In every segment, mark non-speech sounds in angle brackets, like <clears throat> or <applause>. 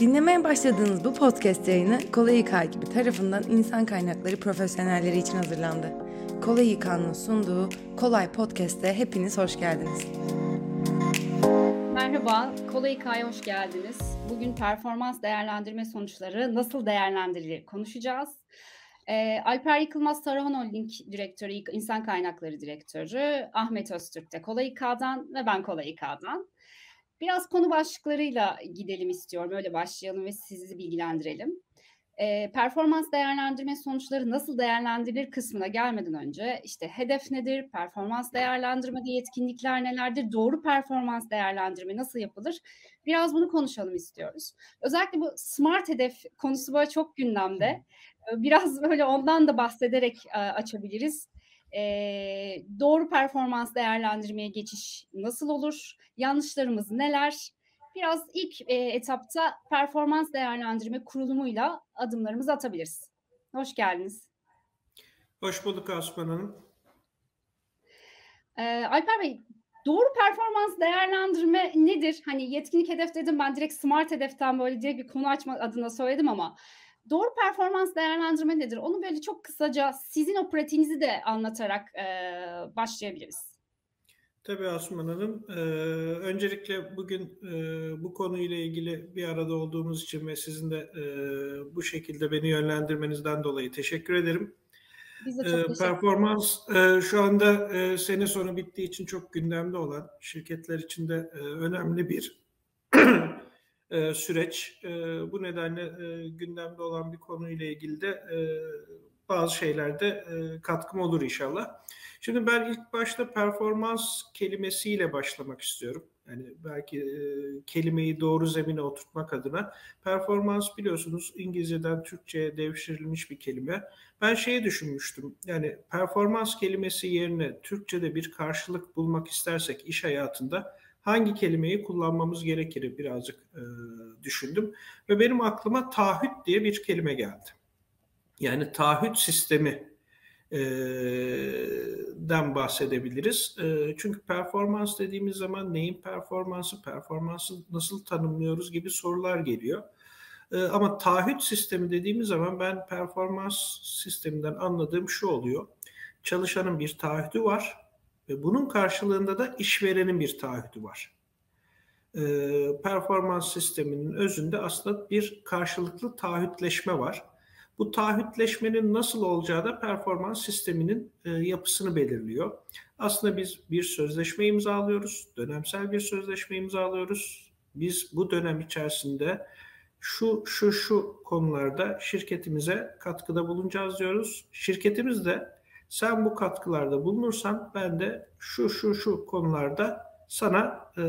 Dinlemeye başladığınız bu podcast yayını Kolay İK gibi tarafından insan kaynakları profesyonelleri için hazırlandı. Kolay İK'nın sunduğu Kolay Podcast'e hepiniz hoş geldiniz. Merhaba, Kolay İK'ya hoş geldiniz. Bugün performans değerlendirme sonuçları nasıl değerlendirilir konuşacağız. Ee, Alper Yıkılmaz Saruhan Holding Direktörü, İnsan Kaynakları Direktörü, Ahmet Öztürk de Kolay İK'dan ve ben Kolay İK'dan. Biraz konu başlıklarıyla gidelim istiyorum. Öyle başlayalım ve sizi bilgilendirelim. E, performans değerlendirme sonuçları nasıl değerlendirilir kısmına gelmeden önce işte hedef nedir, performans değerlendirmede yetkinlikler nelerdir, doğru performans değerlendirme nasıl yapılır? Biraz bunu konuşalım istiyoruz. Özellikle bu smart hedef konusu böyle çok gündemde. Biraz böyle ondan da bahsederek açabiliriz. E, doğru performans değerlendirmeye geçiş nasıl olur? Yanlışlarımız neler? Biraz ilk e, etapta performans değerlendirme kurulumuyla adımlarımızı atabiliriz. Hoş geldiniz. Hoş bulduk Asman Hanım. E, Alper Bey, doğru performans değerlendirme nedir? Hani yetkinlik hedef dedim ben direkt smart hedeften böyle direkt bir konu açma adına söyledim ama Doğru performans değerlendirme nedir? Onu böyle çok kısaca sizin o pratiğinizi de anlatarak e, başlayabiliriz. Tabii Asuman Hanım. Ee, öncelikle bugün e, bu konuyla ilgili bir arada olduğumuz için ve sizin de e, bu şekilde beni yönlendirmenizden dolayı teşekkür ederim. Biz de çok teşekkür Performans e, şu anda e, sene sonu bittiği için çok gündemde olan şirketler için de e, önemli bir <clears throat> e, süreç. E, bu nedenle e, gündemde olan bir konuyla ilgili de e, bazı şeylerde e, katkım olur inşallah. Şimdi ben ilk başta performans kelimesiyle başlamak istiyorum. Yani belki e, kelimeyi doğru zemine oturtmak adına performans biliyorsunuz İngilizceden Türkçe'ye devşirilmiş bir kelime. Ben şeyi düşünmüştüm. Yani performans kelimesi yerine Türkçe'de bir karşılık bulmak istersek iş hayatında hangi kelimeyi kullanmamız gerekir birazcık e, düşündüm. Ve benim aklıma taahhüt diye bir kelime geldi. Yani taahhüt sistemi e, den bahsedebiliriz. E, çünkü performans dediğimiz zaman neyin performansı, performansı nasıl tanımlıyoruz gibi sorular geliyor. E, ama taahhüt sistemi dediğimiz zaman ben performans sisteminden anladığım şu oluyor. Çalışanın bir taahhütü var ve bunun karşılığında da işverenin bir taahhütü var. E, performans sisteminin özünde aslında bir karşılıklı taahhütleşme var. Bu taahhütleşmenin nasıl olacağı da performans sisteminin e, yapısını belirliyor. Aslında biz bir sözleşme imzalıyoruz, dönemsel bir sözleşme imzalıyoruz. Biz bu dönem içerisinde şu şu şu konularda şirketimize katkıda bulunacağız diyoruz. Şirketimiz de sen bu katkılarda bulunursan ben de şu şu şu konularda sana e,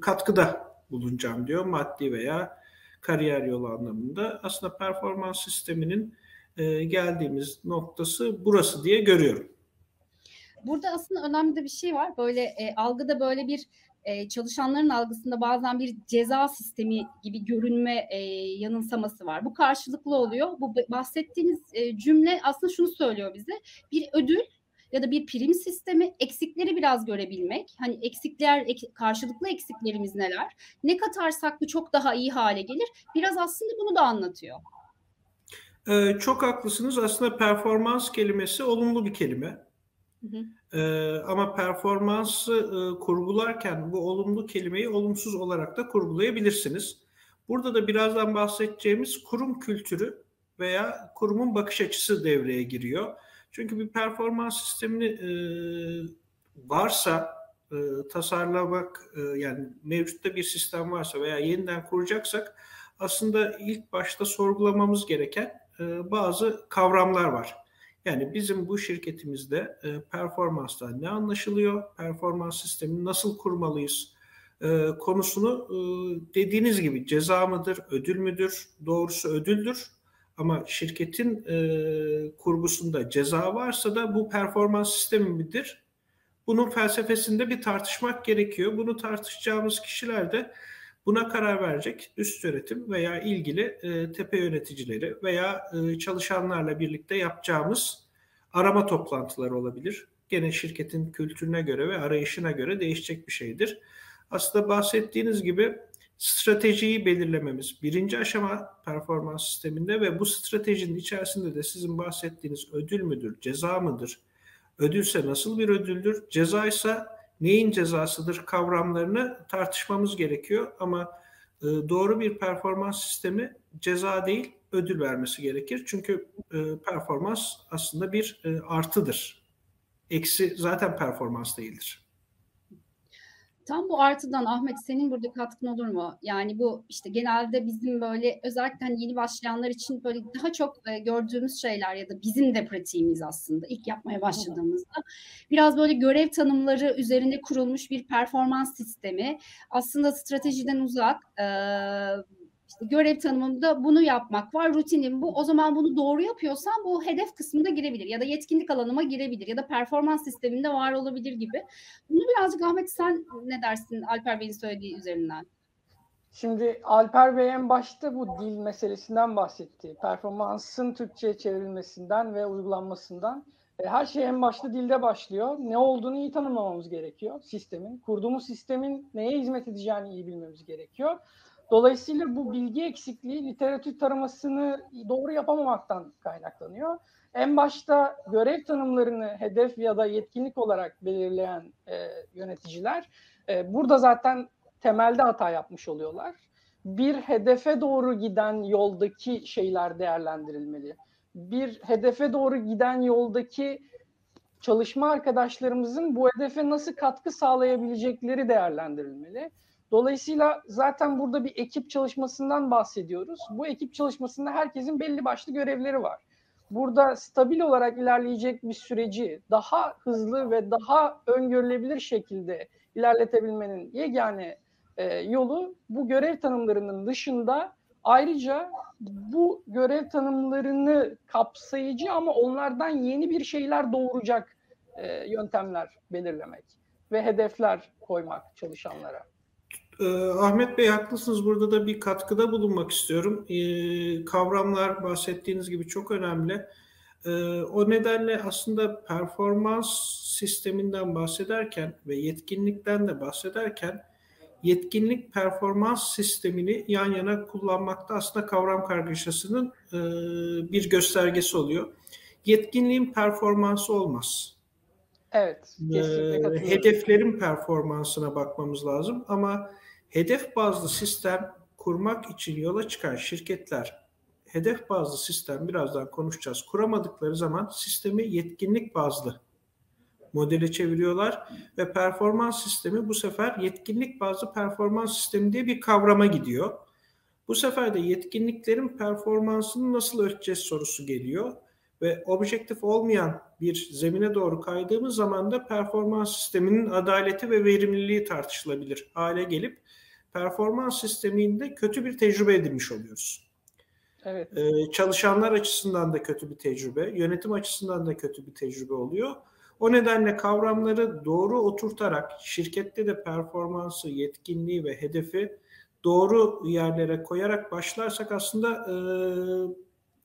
katkıda bulunacağım diyor maddi veya kariyer yolu anlamında. Aslında performans sisteminin e, geldiğimiz noktası burası diye görüyorum. Burada aslında önemli bir şey var. Böyle e, algıda böyle bir e, çalışanların algısında bazen bir ceza sistemi gibi görünme e, yanılsaması var. Bu karşılıklı oluyor. Bu bahsettiğiniz e, cümle aslında şunu söylüyor bize. Bir ödül ya da bir prim sistemi eksikleri biraz görebilmek. Hani eksikler ek, karşılıklı eksiklerimiz neler? Ne katarsak bu çok daha iyi hale gelir. Biraz aslında bunu da anlatıyor. Ee, çok haklısınız. Aslında performans kelimesi olumlu bir kelime. Hı hı. Ama performansı kurgularken bu olumlu kelimeyi olumsuz olarak da kurgulayabilirsiniz. Burada da birazdan bahsedeceğimiz kurum kültürü veya kurumun bakış açısı devreye giriyor. Çünkü bir performans sistemini varsa tasarlamak yani mevcutta bir sistem varsa veya yeniden kuracaksak aslında ilk başta sorgulamamız gereken bazı kavramlar var. Yani bizim bu şirketimizde e, performanstan ne anlaşılıyor, performans sistemini nasıl kurmalıyız e, konusunu e, dediğiniz gibi ceza mıdır, ödül müdür, doğrusu ödüldür. Ama şirketin e, kurgusunda ceza varsa da bu performans sistemi midir? Bunun felsefesinde bir tartışmak gerekiyor. Bunu tartışacağımız kişiler de buna karar verecek üst yönetim veya ilgili e, tepe yöneticileri veya e, çalışanlarla birlikte yapacağımız arama toplantıları olabilir. Gene şirketin kültürüne göre ve arayışına göre değişecek bir şeydir. Aslında bahsettiğiniz gibi stratejiyi belirlememiz birinci aşama performans sisteminde ve bu stratejinin içerisinde de sizin bahsettiğiniz ödül müdür, ceza mıdır? Ödülse nasıl bir ödüldür? Ceza ise neyin cezasıdır kavramlarını tartışmamız gerekiyor ama e, doğru bir performans sistemi ceza değil ödül vermesi gerekir. Çünkü e, performans aslında bir e, artıdır. Eksi zaten performans değildir. Tam bu artıdan Ahmet senin burada katkın olur mu? Yani bu işte genelde bizim böyle özellikle hani yeni başlayanlar için böyle daha çok e, gördüğümüz şeyler ya da bizim de pratiğimiz aslında ilk yapmaya başladığımızda biraz böyle görev tanımları üzerinde kurulmuş bir performans sistemi aslında stratejiden uzak e, işte görev tanımında bunu yapmak var, rutinim bu. O zaman bunu doğru yapıyorsan bu hedef kısmında girebilir ya da yetkinlik alanıma girebilir ya da performans sisteminde var olabilir gibi. Bunu birazcık Ahmet sen ne dersin Alper Bey'in söylediği üzerinden? Şimdi Alper Bey en başta bu dil meselesinden bahsetti. Performansın Türkçe'ye çevrilmesinden ve uygulanmasından. E, her şey en başta dilde başlıyor. Ne olduğunu iyi tanımlamamız gerekiyor sistemin. Kurduğumuz sistemin neye hizmet edeceğini iyi bilmemiz gerekiyor. Dolayısıyla bu bilgi eksikliği literatür taramasını doğru yapamamaktan kaynaklanıyor. En başta görev tanımlarını hedef ya da yetkinlik olarak belirleyen e, yöneticiler e, burada zaten temelde hata yapmış oluyorlar. Bir hedefe doğru giden yoldaki şeyler değerlendirilmeli. Bir hedefe doğru giden yoldaki çalışma arkadaşlarımızın bu hedefe nasıl katkı sağlayabilecekleri değerlendirilmeli. Dolayısıyla zaten burada bir ekip çalışmasından bahsediyoruz. Bu ekip çalışmasında herkesin belli başlı görevleri var. Burada stabil olarak ilerleyecek bir süreci daha hızlı ve daha öngörülebilir şekilde ilerletebilmenin yegane e, yolu bu görev tanımlarının dışında ayrıca bu görev tanımlarını kapsayıcı ama onlardan yeni bir şeyler doğuracak e, yöntemler belirlemek ve hedefler koymak çalışanlara. Ee, Ahmet Bey haklısınız. Burada da bir katkıda bulunmak istiyorum. Ee, kavramlar bahsettiğiniz gibi çok önemli. Ee, o nedenle aslında performans sisteminden bahsederken ve yetkinlikten de bahsederken yetkinlik performans sistemini yan yana kullanmakta aslında kavram kargaşasının e, bir göstergesi oluyor. Yetkinliğin performansı olmaz. Evet, kesinlikle hedeflerin performansına bakmamız lazım ama hedef bazlı sistem kurmak için yola çıkan şirketler hedef bazlı sistem birazdan konuşacağız. Kuramadıkları zaman sistemi yetkinlik bazlı modele çeviriyorlar ve performans sistemi bu sefer yetkinlik bazlı performans sistemi diye bir kavrama gidiyor. Bu sefer de yetkinliklerin performansını nasıl ölçeceğiz sorusu geliyor ve objektif olmayan bir zemine doğru kaydığımız zaman da performans sisteminin adaleti ve verimliliği tartışılabilir hale gelip performans sisteminde kötü bir tecrübe edinmiş oluyoruz. Evet. Ee, çalışanlar açısından da kötü bir tecrübe, yönetim açısından da kötü bir tecrübe oluyor. O nedenle kavramları doğru oturtarak şirkette de performansı, yetkinliği ve hedefi doğru yerlere koyarak başlarsak aslında e,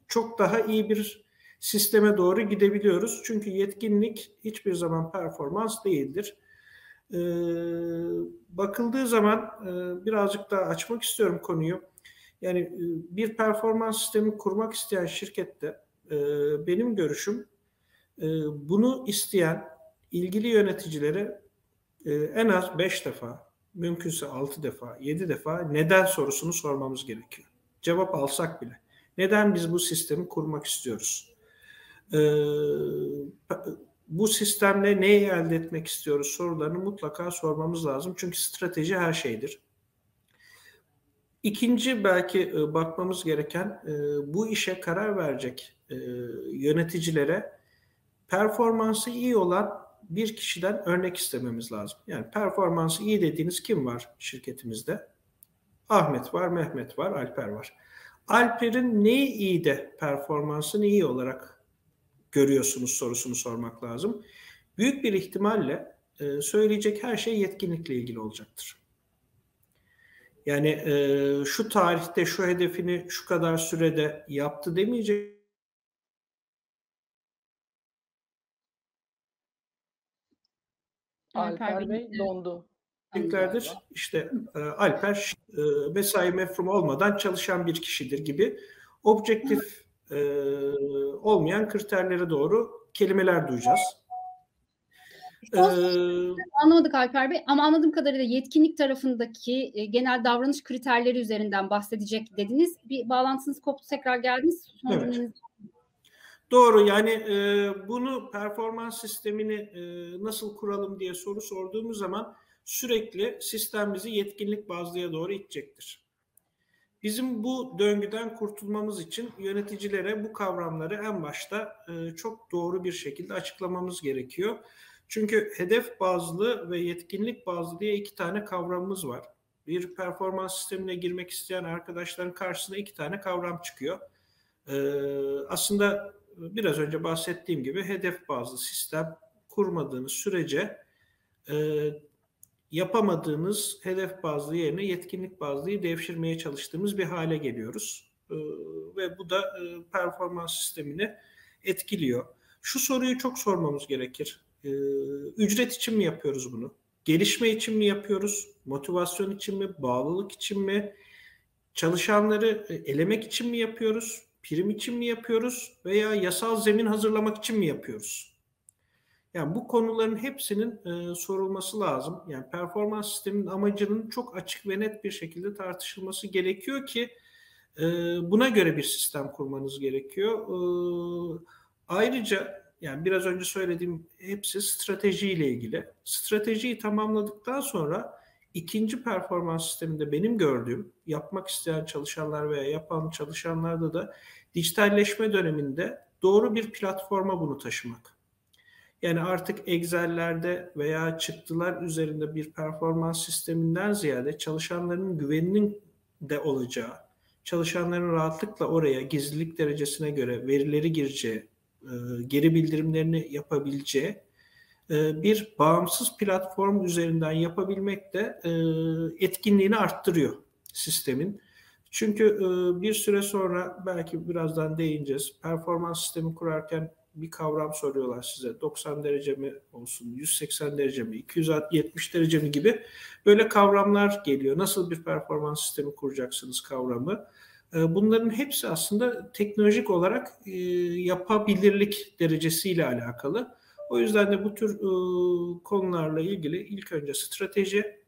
çok daha iyi bir sisteme doğru gidebiliyoruz. Çünkü yetkinlik hiçbir zaman performans değildir. Ee, bakıldığı zaman e, birazcık daha açmak istiyorum konuyu. Yani e, bir performans sistemi kurmak isteyen şirkette e, benim görüşüm bunu isteyen ilgili yöneticilere en az 5 defa, mümkünse 6 defa, 7 defa neden sorusunu sormamız gerekiyor. Cevap alsak bile. Neden biz bu sistemi kurmak istiyoruz? e, bu sistemle neyi elde etmek istiyoruz sorularını mutlaka sormamız lazım. Çünkü strateji her şeydir. İkinci belki e, bakmamız gereken e, bu işe karar verecek e, yöneticilere performansı iyi olan bir kişiden örnek istememiz lazım. Yani performansı iyi dediğiniz kim var şirketimizde? Ahmet var, Mehmet var, Alper var. Alper'in neyi iyi de performansını iyi olarak görüyorsunuz sorusunu sormak lazım. Büyük bir ihtimalle e, söyleyecek her şey yetkinlikle ilgili olacaktır. Yani e, şu tarihte şu hedefini şu kadar sürede yaptı demeyecek. Alper Bey dondu. Tebriklerdir. İşte e, Alper e, mesai mefrum olmadan çalışan bir kişidir gibi objektif olmayan kriterlere doğru kelimeler duyacağız. Ee, Anlamadık Alper Bey ama anladığım kadarıyla yetkinlik tarafındaki e, genel davranış kriterleri üzerinden bahsedecek dediniz. Bir bağlantınız koptu tekrar geldiniz. Son evet. Doğru yani e, bunu performans sistemini e, nasıl kuralım diye soru sorduğumuz zaman sürekli sistem bizi yetkinlik bazlıya doğru itecektir. Bizim bu döngüden kurtulmamız için yöneticilere bu kavramları en başta e, çok doğru bir şekilde açıklamamız gerekiyor. Çünkü hedef bazlı ve yetkinlik bazlı diye iki tane kavramımız var. Bir performans sistemine girmek isteyen arkadaşların karşısına iki tane kavram çıkıyor. Ee, aslında biraz önce bahsettiğim gibi hedef bazlı sistem kurmadığınız sürece e, yapamadığımız hedef bazlı yerine yetkinlik bazlıyı devşirmeye çalıştığımız bir hale geliyoruz. E, ve bu da e, performans sistemini etkiliyor. Şu soruyu çok sormamız gerekir. E, ücret için mi yapıyoruz bunu? Gelişme için mi yapıyoruz? Motivasyon için mi? Bağlılık için mi? Çalışanları e, elemek için mi yapıyoruz? Prim için mi yapıyoruz? Veya yasal zemin hazırlamak için mi yapıyoruz? Yani bu konuların hepsinin e, sorulması lazım. Yani performans sisteminin amacının çok açık ve net bir şekilde tartışılması gerekiyor ki e, buna göre bir sistem kurmanız gerekiyor. E, ayrıca yani biraz önce söylediğim hepsi stratejiyle ilgili. Stratejiyi tamamladıktan sonra ikinci performans sisteminde benim gördüğüm yapmak isteyen çalışanlar veya yapan çalışanlarda da dijitalleşme döneminde doğru bir platforma bunu taşımak. Yani artık Excel'lerde veya çıktılar üzerinde bir performans sisteminden ziyade çalışanların güveninin de olacağı, çalışanların rahatlıkla oraya gizlilik derecesine göre verileri gireceği, e, geri bildirimlerini yapabileceği e, bir bağımsız platform üzerinden yapabilmek de e, etkinliğini arttırıyor sistemin. Çünkü bir süre sonra belki birazdan değineceğiz. Performans sistemi kurarken bir kavram soruyorlar size. 90 derece mi olsun, 180 derece mi, 270 derece mi gibi böyle kavramlar geliyor. Nasıl bir performans sistemi kuracaksınız kavramı. Ee, bunların hepsi aslında teknolojik olarak e, yapabilirlik derecesiyle alakalı. O yüzden de bu tür e, konularla ilgili ilk önce strateji,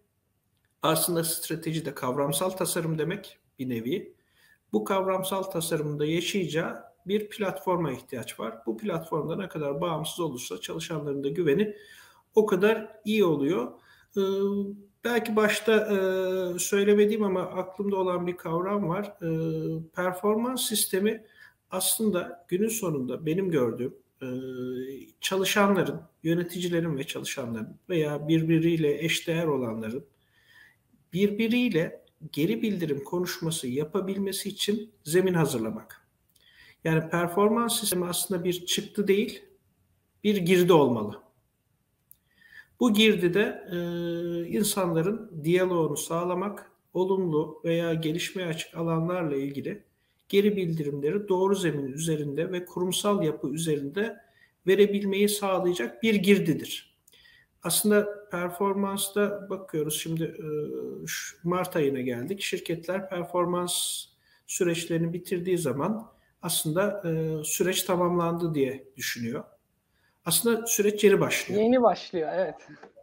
aslında strateji de kavramsal tasarım demek bir nevi. Bu kavramsal tasarımda yaşayacağı bir platforma ihtiyaç var. Bu platformda ne kadar bağımsız olursa çalışanların da güveni o kadar iyi oluyor. Ee, belki başta e, söylemediğim ama aklımda olan bir kavram var. E, performans sistemi aslında günün sonunda benim gördüğüm e, çalışanların, yöneticilerin ve çalışanların veya birbiriyle eşdeğer olanların birbiriyle geri bildirim konuşması yapabilmesi için zemin hazırlamak. Yani performans sistemi aslında bir çıktı değil, bir girdi olmalı. Bu girdide e, insanların diyaloğunu sağlamak, olumlu veya gelişmeye açık alanlarla ilgili geri bildirimleri doğru zemin üzerinde ve kurumsal yapı üzerinde verebilmeyi sağlayacak bir girdidir. Aslında performansta bakıyoruz şimdi e, Mart ayına geldik. Şirketler performans süreçlerini bitirdiği zaman aslında e, süreç tamamlandı diye düşünüyor. Aslında süreç yeni başlıyor. Yeni başlıyor, evet.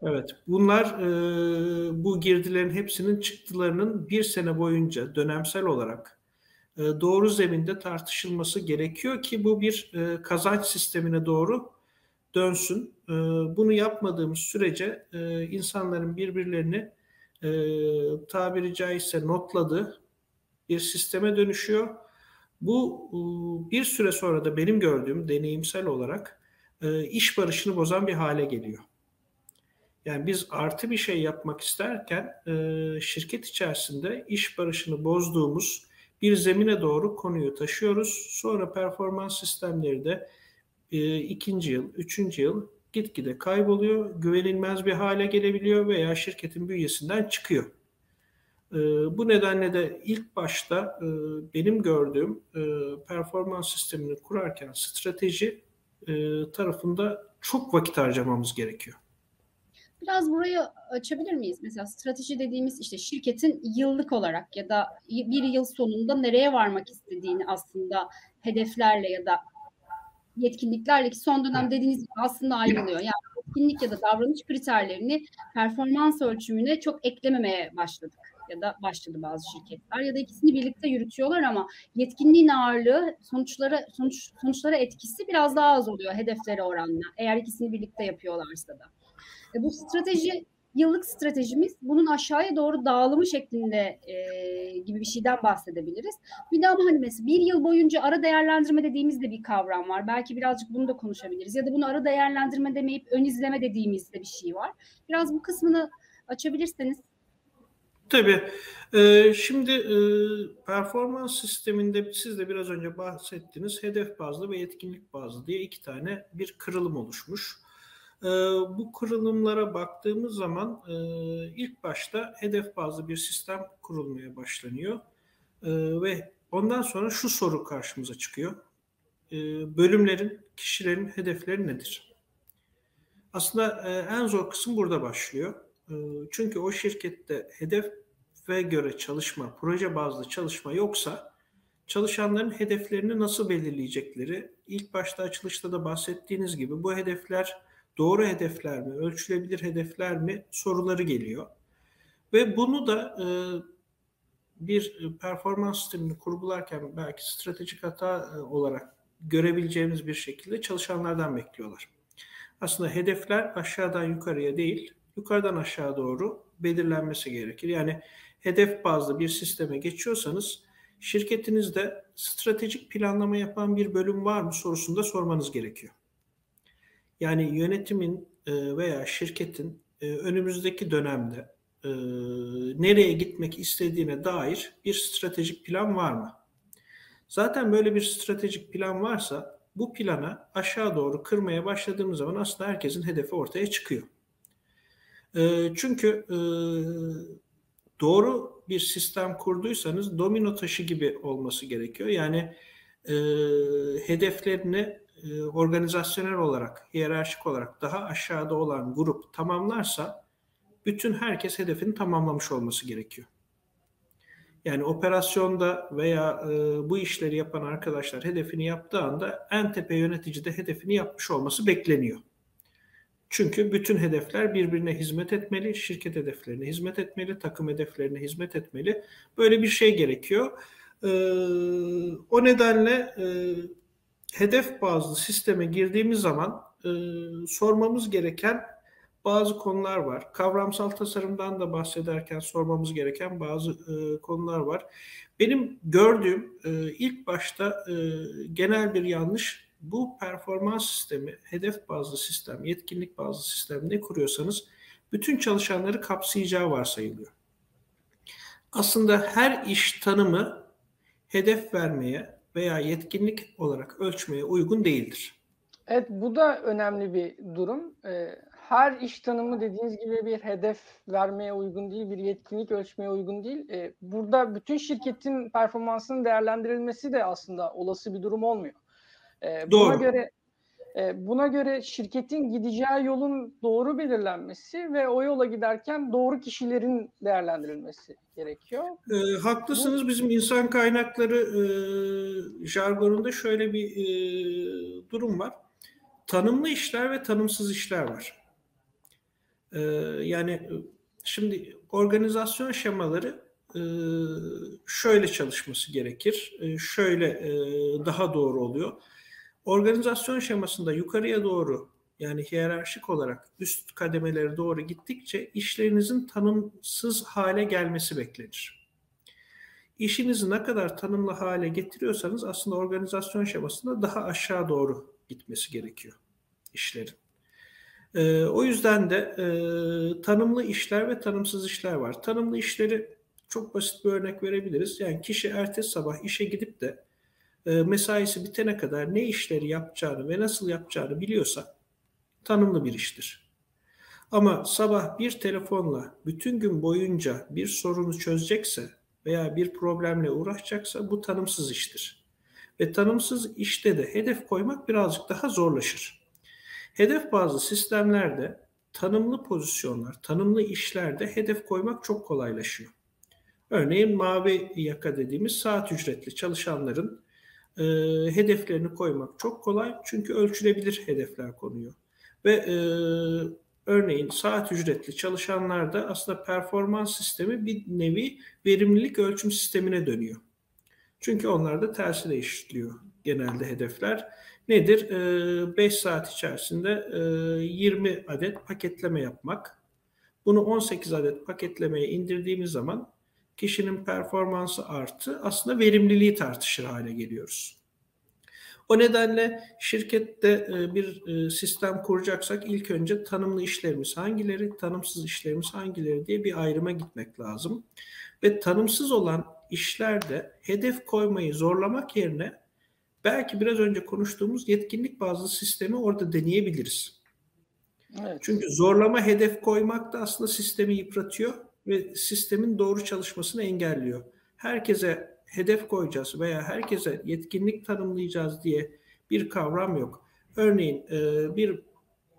Evet, bunlar e, bu girdilerin hepsinin çıktılarının bir sene boyunca dönemsel olarak e, doğru zeminde tartışılması gerekiyor ki bu bir e, kazanç sistemine doğru dönsün. E, bunu yapmadığımız sürece e, insanların birbirlerini e, tabiri caizse notladığı bir sisteme dönüşüyor bu e, bir süre sonra da benim gördüğüm deneyimsel olarak e, iş barışını bozan bir hale geliyor. Yani biz artı bir şey yapmak isterken e, şirket içerisinde iş barışını bozduğumuz bir zemine doğru konuyu taşıyoruz. Sonra performans sistemleri de ikinci yıl, üçüncü yıl gitgide kayboluyor, güvenilmez bir hale gelebiliyor veya şirketin bünyesinden çıkıyor. Ee, bu nedenle de ilk başta e, benim gördüğüm e, performans sistemini kurarken strateji e, tarafında çok vakit harcamamız gerekiyor. Biraz burayı açabilir miyiz? Mesela strateji dediğimiz işte şirketin yıllık olarak ya da bir yıl sonunda nereye varmak istediğini aslında hedeflerle ya da yetkinliklerle ki son dönem dediğiniz gibi aslında ayrılıyor. Yani yetkinlik ya da davranış kriterlerini performans ölçümüne çok eklememeye başladık ya da başladı bazı şirketler ya da ikisini birlikte yürütüyorlar ama yetkinliğin ağırlığı sonuçlara sonuç sonuçlara etkisi biraz daha az oluyor hedeflere oranla eğer ikisini birlikte yapıyorlarsa da. E, bu strateji yıllık stratejimiz bunun aşağıya doğru dağılımı şeklinde e, gibi bir şeyden bahsedebiliriz. Bir daha hani mesela bir yıl boyunca ara değerlendirme dediğimiz de bir kavram var. Belki birazcık bunu da konuşabiliriz. Ya da bunu ara değerlendirme demeyip ön izleme dediğimiz de bir şey var. Biraz bu kısmını açabilirseniz. Tabii. Ee, şimdi e, performans sisteminde siz de biraz önce bahsettiniz hedef bazlı ve etkinlik bazlı diye iki tane bir kırılım oluşmuş. Ee, bu kırılımlara baktığımız zaman e, ilk başta hedef bazlı bir sistem kurulmaya başlanıyor ee, ve ondan sonra şu soru karşımıza çıkıyor. Ee, bölümlerin, kişilerin hedefleri nedir? Aslında e, en zor kısım burada başlıyor. Çünkü o şirkette hedefe göre çalışma, proje bazlı çalışma yoksa çalışanların hedeflerini nasıl belirleyecekleri, ilk başta açılışta da bahsettiğiniz gibi bu hedefler doğru hedefler mi, ölçülebilir hedefler mi soruları geliyor. Ve bunu da e, bir performans sistemini kurgularken belki stratejik hata e, olarak görebileceğimiz bir şekilde çalışanlardan bekliyorlar. Aslında hedefler aşağıdan yukarıya değil, yukarıdan aşağı doğru belirlenmesi gerekir. Yani hedef bazlı bir sisteme geçiyorsanız şirketinizde stratejik planlama yapan bir bölüm var mı sorusunda sormanız gerekiyor. Yani yönetimin e, veya şirketin e, önümüzdeki dönemde e, nereye gitmek istediğine dair bir stratejik plan var mı? Zaten böyle bir stratejik plan varsa bu plana aşağı doğru kırmaya başladığımız zaman aslında herkesin hedefi ortaya çıkıyor. Çünkü doğru bir sistem kurduysanız domino taşı gibi olması gerekiyor. Yani hedeflerini e, organizasyonel olarak, hiyerarşik olarak daha aşağıda olan grup tamamlarsa bütün herkes hedefini tamamlamış olması gerekiyor. Yani operasyonda veya e, bu işleri yapan arkadaşlar hedefini yaptığı anda en tepe yönetici de hedefini yapmış olması bekleniyor. Çünkü bütün hedefler birbirine hizmet etmeli, şirket hedeflerine hizmet etmeli, takım hedeflerine hizmet etmeli. Böyle bir şey gerekiyor. Ee, o nedenle e, hedef bazlı sisteme girdiğimiz zaman e, sormamız gereken bazı konular var. Kavramsal tasarımdan da bahsederken sormamız gereken bazı e, konular var. Benim gördüğüm e, ilk başta e, genel bir yanlış bu performans sistemi, hedef bazlı sistem, yetkinlik bazlı sistem ne kuruyorsanız bütün çalışanları kapsayacağı varsayılıyor. Aslında her iş tanımı hedef vermeye, veya yetkinlik olarak ölçmeye uygun değildir. Evet bu da önemli bir durum. Ee, her iş tanımı dediğiniz gibi bir hedef vermeye uygun değil, bir yetkinlik ölçmeye uygun değil. Ee, burada bütün şirketin performansının değerlendirilmesi de aslında olası bir durum olmuyor. Ee, Doğru. Buna göre e, buna göre şirketin gideceği yolun doğru belirlenmesi ve o yola giderken doğru kişilerin değerlendirilmesi gerekiyor. E, haklısınız. Bu, Bizim insan kaynakları e, jargonunda şöyle bir e, durum var. Tanımlı işler ve tanımsız işler var. E, yani şimdi organizasyon şemaları e, şöyle çalışması gerekir. E, şöyle e, daha doğru oluyor Organizasyon şemasında yukarıya doğru yani hiyerarşik olarak üst kademelere doğru gittikçe işlerinizin tanımsız hale gelmesi beklenir. İşinizi ne kadar tanımlı hale getiriyorsanız aslında organizasyon şemasında daha aşağı doğru gitmesi gerekiyor işlerin. Ee, o yüzden de e, tanımlı işler ve tanımsız işler var. Tanımlı işleri çok basit bir örnek verebiliriz. Yani kişi ertesi sabah işe gidip de mesaisi bitene kadar ne işleri yapacağını ve nasıl yapacağını biliyorsa tanımlı bir iştir. Ama sabah bir telefonla bütün gün boyunca bir sorunu çözecekse veya bir problemle uğraşacaksa bu tanımsız iştir. Ve tanımsız işte de hedef koymak birazcık daha zorlaşır. Hedef bazlı sistemlerde tanımlı pozisyonlar, tanımlı işlerde hedef koymak çok kolaylaşıyor. Örneğin mavi yaka dediğimiz saat ücretli çalışanların e, hedeflerini koymak çok kolay çünkü ölçülebilir hedefler konuyor. Ve e, örneğin saat ücretli çalışanlarda aslında performans sistemi bir nevi verimlilik ölçüm sistemine dönüyor. Çünkü onlarda tersi değiştiriyor genelde hedefler. Nedir? 5 saat içerisinde 20 adet paketleme yapmak. Bunu 18 adet paketlemeye indirdiğimiz zaman kişinin performansı artı aslında verimliliği tartışır hale geliyoruz. O nedenle şirkette bir sistem kuracaksak ilk önce tanımlı işlerimiz hangileri, tanımsız işlerimiz hangileri diye bir ayrıma gitmek lazım. Ve tanımsız olan işlerde hedef koymayı zorlamak yerine belki biraz önce konuştuğumuz yetkinlik bazlı sistemi orada deneyebiliriz. Evet. Çünkü zorlama hedef koymak da aslında sistemi yıpratıyor ve sistemin doğru çalışmasını engelliyor. Herkese hedef koyacağız veya herkese yetkinlik tanımlayacağız diye bir kavram yok. Örneğin e, bir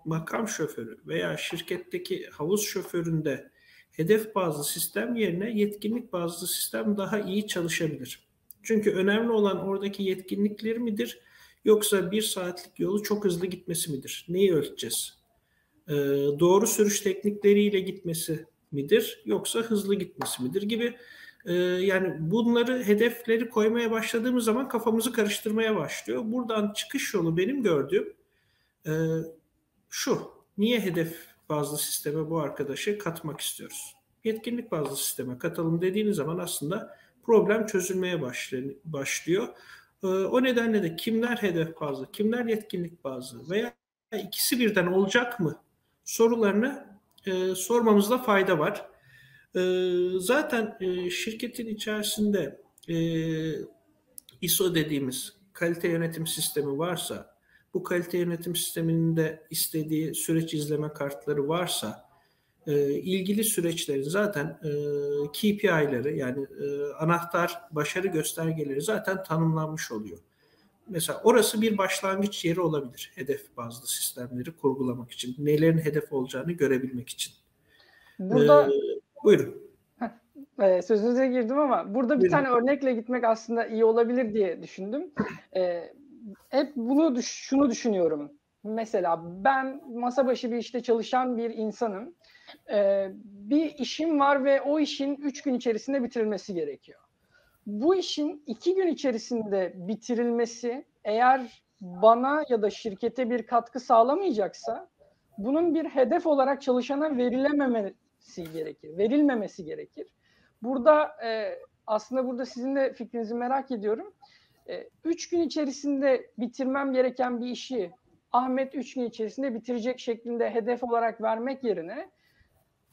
makam şoförü veya şirketteki havuz şoföründe hedef bazlı sistem yerine yetkinlik bazlı sistem daha iyi çalışabilir. Çünkü önemli olan oradaki yetkinlikleri midir yoksa bir saatlik yolu çok hızlı gitmesi midir? Neyi ölçeceğiz? Ee, doğru sürüş teknikleriyle gitmesi midir yoksa hızlı gitmesi midir gibi e, yani bunları hedefleri koymaya başladığımız zaman kafamızı karıştırmaya başlıyor. Buradan çıkış yolu benim gördüğüm e, şu. Niye hedef bazlı sisteme bu arkadaşı katmak istiyoruz? Yetkinlik bazlı sisteme katalım dediğiniz zaman aslında problem çözülmeye başlıyor. Ee, o nedenle de kimler hedef bazlı, kimler yetkinlik bazlı veya ikisi birden olacak mı sorularını e, sormamızda fayda var. E, zaten e, şirketin içerisinde e, ISO dediğimiz kalite yönetim sistemi varsa, bu kalite yönetim sisteminin de istediği süreç izleme kartları varsa, e, ilgili süreçlerin zaten e, KPI'leri yani e, anahtar başarı göstergeleri zaten tanımlanmış oluyor. Mesela orası bir başlangıç yeri olabilir hedef bazlı sistemleri kurgulamak için. Nelerin hedef olacağını görebilmek için. Burada ee, buyurun. E, sözünüze girdim ama burada bir buyurun. tane örnekle gitmek aslında iyi olabilir diye düşündüm. E, hep bunu şunu düşünüyorum. Mesela ben masa başı bir işte çalışan bir insanım e, bir işim var ve o işin üç gün içerisinde bitirilmesi gerekiyor. Bu işin iki gün içerisinde bitirilmesi eğer bana ya da şirkete bir katkı sağlamayacaksa bunun bir hedef olarak çalışana verilememesi gerekir, verilmemesi gerekir. Burada e, aslında burada sizin de fikrinizi merak ediyorum. E, üç gün içerisinde bitirmem gereken bir işi Ahmet üç gün içerisinde bitirecek şeklinde hedef olarak vermek yerine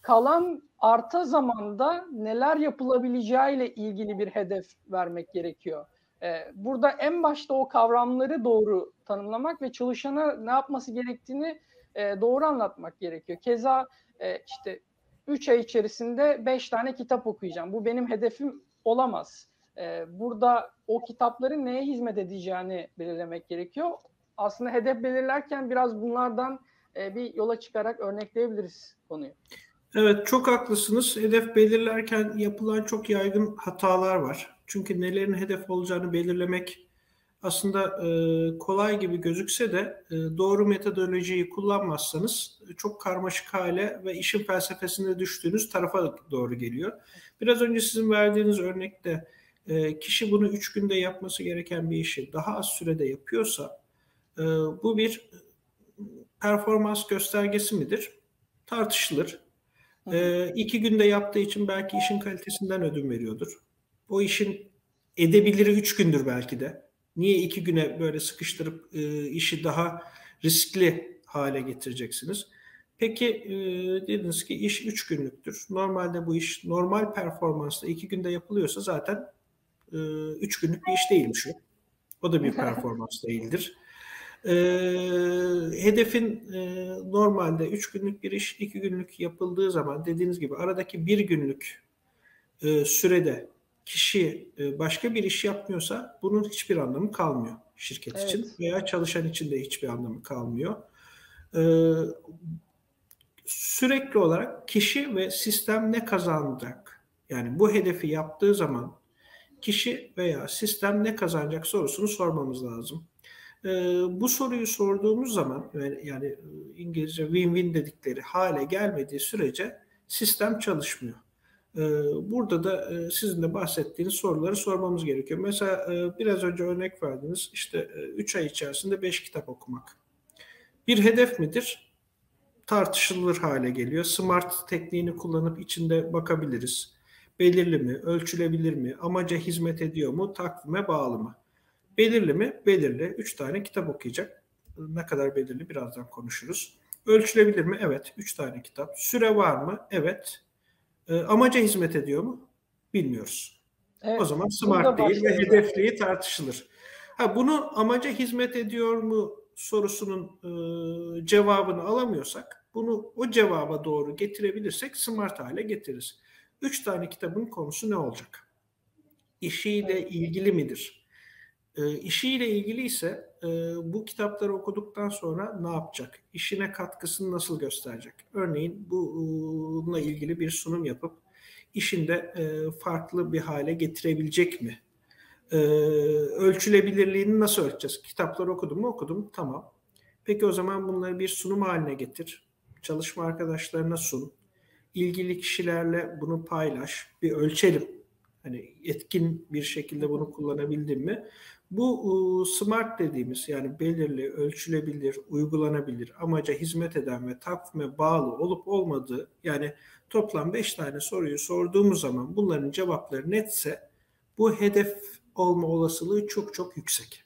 kalan arta zamanda neler yapılabileceğiyle ilgili bir hedef vermek gerekiyor. Ee, burada en başta o kavramları doğru tanımlamak ve çalışana ne yapması gerektiğini e, doğru anlatmak gerekiyor. Keza e, işte 3 ay içerisinde 5 tane kitap okuyacağım. Bu benim hedefim olamaz. E, burada o kitapların neye hizmet edeceğini belirlemek gerekiyor. Aslında hedef belirlerken biraz bunlardan bir yola çıkarak örnekleyebiliriz konuyu. Evet çok haklısınız. Hedef belirlerken yapılan çok yaygın hatalar var. Çünkü nelerin hedef olacağını belirlemek aslında e, kolay gibi gözükse de e, doğru metodolojiyi kullanmazsanız e, çok karmaşık hale ve işin felsefesinde düştüğünüz tarafa doğru geliyor. Biraz önce sizin verdiğiniz örnekte e, kişi bunu üç günde yapması gereken bir işi daha az sürede yapıyorsa e, bu bir performans göstergesi midir? Tartışılır. E, iki günde yaptığı için belki işin kalitesinden ödün veriyordur. O işin edebiliri üç gündür belki de. Niye iki güne böyle sıkıştırıp e, işi daha riskli hale getireceksiniz? Peki e, dediniz ki iş üç günlüktür. Normalde bu iş normal performansla iki günde yapılıyorsa zaten e, üç günlük bir iş değilmiş o. O da bir performans değildir. E, hedefin e, normalde 3 günlük bir iş 2 günlük yapıldığı zaman dediğiniz gibi aradaki bir günlük e, sürede kişi e, başka bir iş yapmıyorsa bunun hiçbir anlamı kalmıyor şirket evet. için veya çalışan için de hiçbir anlamı kalmıyor. E, sürekli olarak kişi ve sistem ne kazanacak? Yani bu hedefi yaptığı zaman kişi veya sistem ne kazanacak sorusunu sormamız lazım. E, bu soruyu sorduğumuz zaman yani, e, İngilizce win-win dedikleri hale gelmediği sürece sistem çalışmıyor. E, burada da e, sizin de bahsettiğiniz soruları sormamız gerekiyor. Mesela e, biraz önce örnek verdiniz işte 3 ay içerisinde 5 kitap okumak. Bir hedef midir? Tartışılır hale geliyor. Smart tekniğini kullanıp içinde bakabiliriz. Belirli mi, ölçülebilir mi, amaca hizmet ediyor mu, takvime bağlı mı? Belirli mi? Belirli. Üç tane kitap okuyacak. Ne kadar belirli birazdan konuşuruz. Ölçülebilir mi? Evet. Üç tane kitap. Süre var mı? Evet. E, amaca hizmet ediyor mu? Bilmiyoruz. Evet, o zaman smart değil ve hedefliği tartışılır. Ha, bunu amaca hizmet ediyor mu sorusunun e, cevabını alamıyorsak bunu o cevaba doğru getirebilirsek smart hale getiririz. Üç tane kitabın konusu ne olacak? İşiyle ilgili midir? E, işiyle ilgili ise e, bu kitapları okuduktan sonra ne yapacak? İşine katkısını nasıl gösterecek? Örneğin bununla ilgili bir sunum yapıp işinde e, farklı bir hale getirebilecek mi? E, ölçülebilirliğini nasıl ölçeceğiz? Kitapları okudum mu? Okudum. Tamam. Peki o zaman bunları bir sunum haline getir. Çalışma arkadaşlarına sun. İlgili kişilerle bunu paylaş. Bir ölçelim. Hani etkin bir şekilde bunu kullanabildim mi? Bu smart dediğimiz yani belirli, ölçülebilir, uygulanabilir, amaca hizmet eden ve takvime bağlı olup olmadığı yani toplam 5 tane soruyu sorduğumuz zaman bunların cevapları netse bu hedef olma olasılığı çok çok yüksek.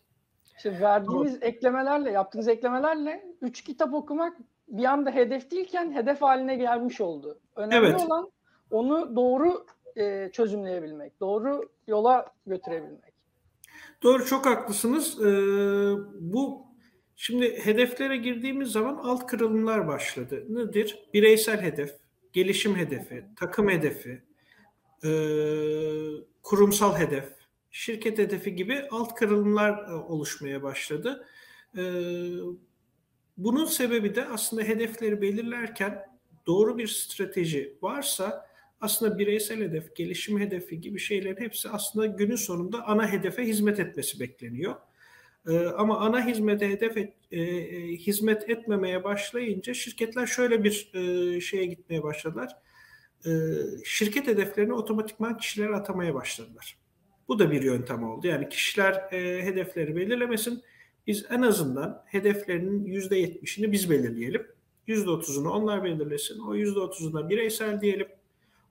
İşte verdiğimiz Ama, eklemelerle, yaptığınız eklemelerle 3 kitap okumak bir anda hedef değilken hedef haline gelmiş oldu. Önemli evet. olan onu doğru e, çözümleyebilmek, doğru yola götürebilmek. Doğru çok haklısınız. Ee, bu şimdi hedeflere girdiğimiz zaman alt kırılımlar başladı. Nedir? Bireysel hedef, gelişim hedefi, takım hedefi, e, kurumsal hedef, şirket hedefi gibi alt kırılımlar e, oluşmaya başladı. E, bunun sebebi de aslında hedefleri belirlerken doğru bir strateji varsa aslında bireysel hedef, gelişim hedefi gibi şeylerin hepsi aslında günün sonunda ana hedefe hizmet etmesi bekleniyor. Ee, ama ana hizmete hedef et, e, e, hizmet etmemeye başlayınca şirketler şöyle bir e, şeye gitmeye başladılar. E, şirket hedeflerini otomatikman kişilere atamaya başladılar. Bu da bir yöntem oldu. Yani kişiler e, hedefleri belirlemesin. Biz en azından hedeflerinin yüzde yetmişini biz belirleyelim. Yüzde otuzunu onlar belirlesin. O yüzde otuzuna bireysel diyelim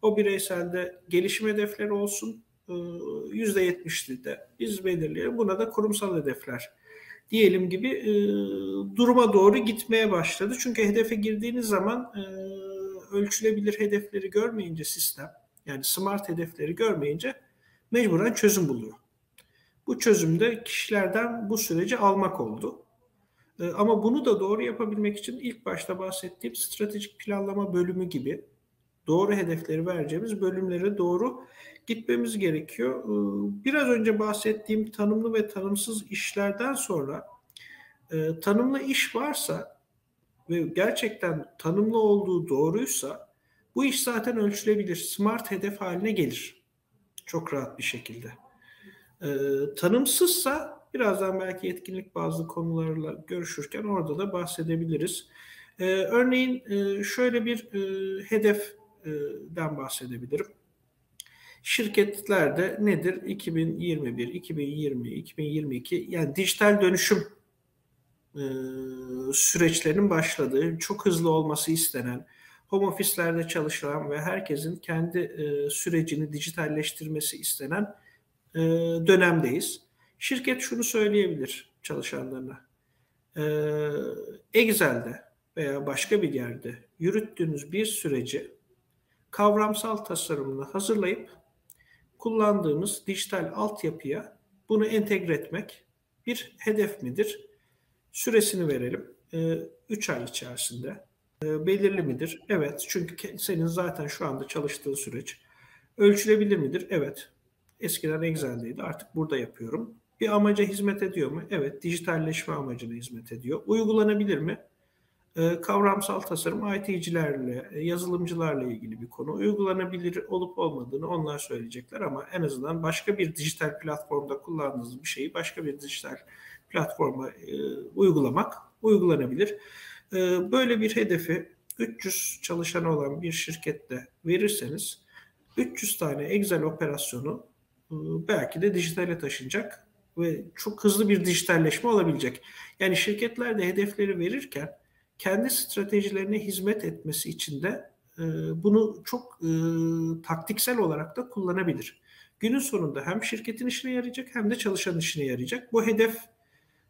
o bireyselde gelişim hedefleri olsun. %70'li ee, de biz belirleyelim. Buna da kurumsal hedefler diyelim gibi e, duruma doğru gitmeye başladı. Çünkü hedefe girdiğiniz zaman e, ölçülebilir hedefleri görmeyince sistem yani smart hedefleri görmeyince mecburen çözüm buluyor. Bu çözümde kişilerden bu süreci almak oldu. E, ama bunu da doğru yapabilmek için ilk başta bahsettiğim stratejik planlama bölümü gibi doğru hedefleri vereceğimiz bölümlere doğru gitmemiz gerekiyor. Ee, biraz önce bahsettiğim tanımlı ve tanımsız işlerden sonra e, tanımlı iş varsa ve gerçekten tanımlı olduğu doğruysa bu iş zaten ölçülebilir. Smart hedef haline gelir. Çok rahat bir şekilde. Ee, tanımsızsa birazdan belki etkinlik bazı konularla görüşürken orada da bahsedebiliriz. Ee, örneğin e, şöyle bir e, hedef den bahsedebilirim. Şirketlerde nedir? 2021, 2020, 2022 yani dijital dönüşüm süreçlerinin başladığı, çok hızlı olması istenen, home ofislerde çalışan ve herkesin kendi sürecini dijitalleştirmesi istenen dönemdeyiz. Şirket şunu söyleyebilir çalışanlarına. Excel'de veya başka bir yerde yürüttüğünüz bir süreci kavramsal tasarımını hazırlayıp kullandığımız dijital altyapıya bunu entegre etmek bir hedef midir? Süresini verelim. 3 ee, ay içerisinde. Ee, belirli midir? Evet. Çünkü senin zaten şu anda çalıştığın süreç. Ölçülebilir midir? Evet. Eskiden Excel'deydi. Artık burada yapıyorum. Bir amaca hizmet ediyor mu? Evet. Dijitalleşme amacına hizmet ediyor. Uygulanabilir mi? E, kavramsal tasarım IT'cilerle, e, yazılımcılarla ilgili bir konu. Uygulanabilir olup olmadığını onlar söyleyecekler ama en azından başka bir dijital platformda kullandığınız bir şeyi başka bir dijital platforma e, uygulamak uygulanabilir. E, böyle bir hedefi 300 çalışanı olan bir şirkette verirseniz 300 tane Excel operasyonu e, belki de dijitale taşınacak ve çok hızlı bir dijitalleşme olabilecek. Yani şirketler de hedefleri verirken kendi stratejilerine hizmet etmesi için de e, bunu çok e, taktiksel olarak da kullanabilir. Günün sonunda hem şirketin işine yarayacak hem de çalışan işine yarayacak. Bu hedef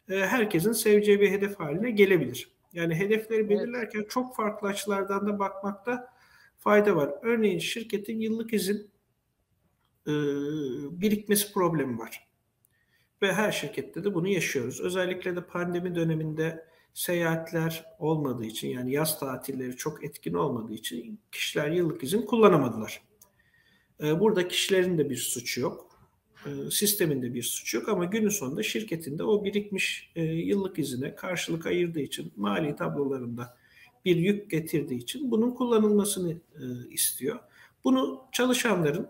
e, herkesin seveceği bir hedef haline gelebilir. Yani hedefleri belirlerken evet. çok farklı açılardan da bakmakta fayda var. Örneğin şirketin yıllık izin e, birikmesi problemi var. Ve her şirkette de bunu yaşıyoruz. Özellikle de pandemi döneminde seyahatler olmadığı için yani yaz tatilleri çok etkin olmadığı için kişiler yıllık izin kullanamadılar. E, burada kişilerin de bir suçu yok. E, sistemin de bir suçu yok ama günün sonunda şirketin de o birikmiş e, yıllık izine karşılık ayırdığı için mali tablolarında bir yük getirdiği için bunun kullanılmasını e, istiyor. Bunu çalışanların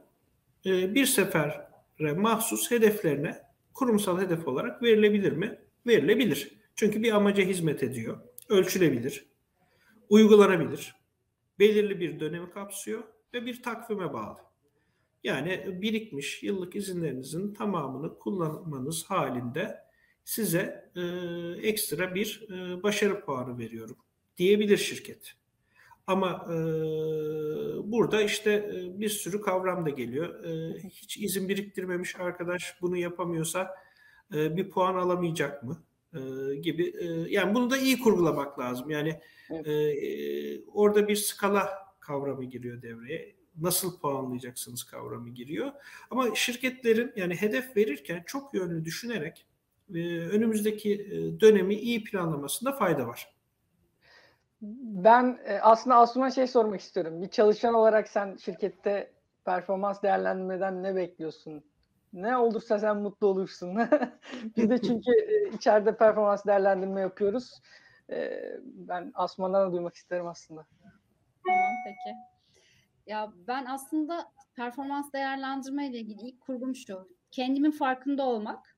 e, bir sefere mahsus hedeflerine kurumsal hedef olarak verilebilir mi? Verilebilir. Çünkü bir amaca hizmet ediyor. Ölçülebilir. Uygulanabilir. Belirli bir dönemi kapsıyor ve bir takvime bağlı. Yani birikmiş yıllık izinlerinizin tamamını kullanmanız halinde size e, ekstra bir e, başarı puanı veriyorum diyebilir şirket. Ama e, burada işte e, bir sürü kavram da geliyor. E, hiç izin biriktirmemiş arkadaş bunu yapamıyorsa e, bir puan alamayacak mı? E, gibi. E, yani bunu da iyi kurgulamak lazım. Yani evet. e, orada bir skala kavramı giriyor devreye. Nasıl puanlayacaksınız kavramı giriyor. Ama şirketlerin yani hedef verirken çok yönlü düşünerek e, önümüzdeki dönemi iyi planlamasında fayda var. Ben aslında Asuman şey sormak istiyorum. Bir çalışan olarak sen şirkette performans değerlendirmeden ne bekliyorsun? Ne olursa sen mutlu olursun. <laughs> Biz de çünkü e, içeride performans değerlendirme yapıyoruz. E, ben Asuman'dan da duymak isterim aslında. Tamam peki. Ya ben aslında performans değerlendirme ile ilgili ilk kurgum şu. Kendimin farkında olmak,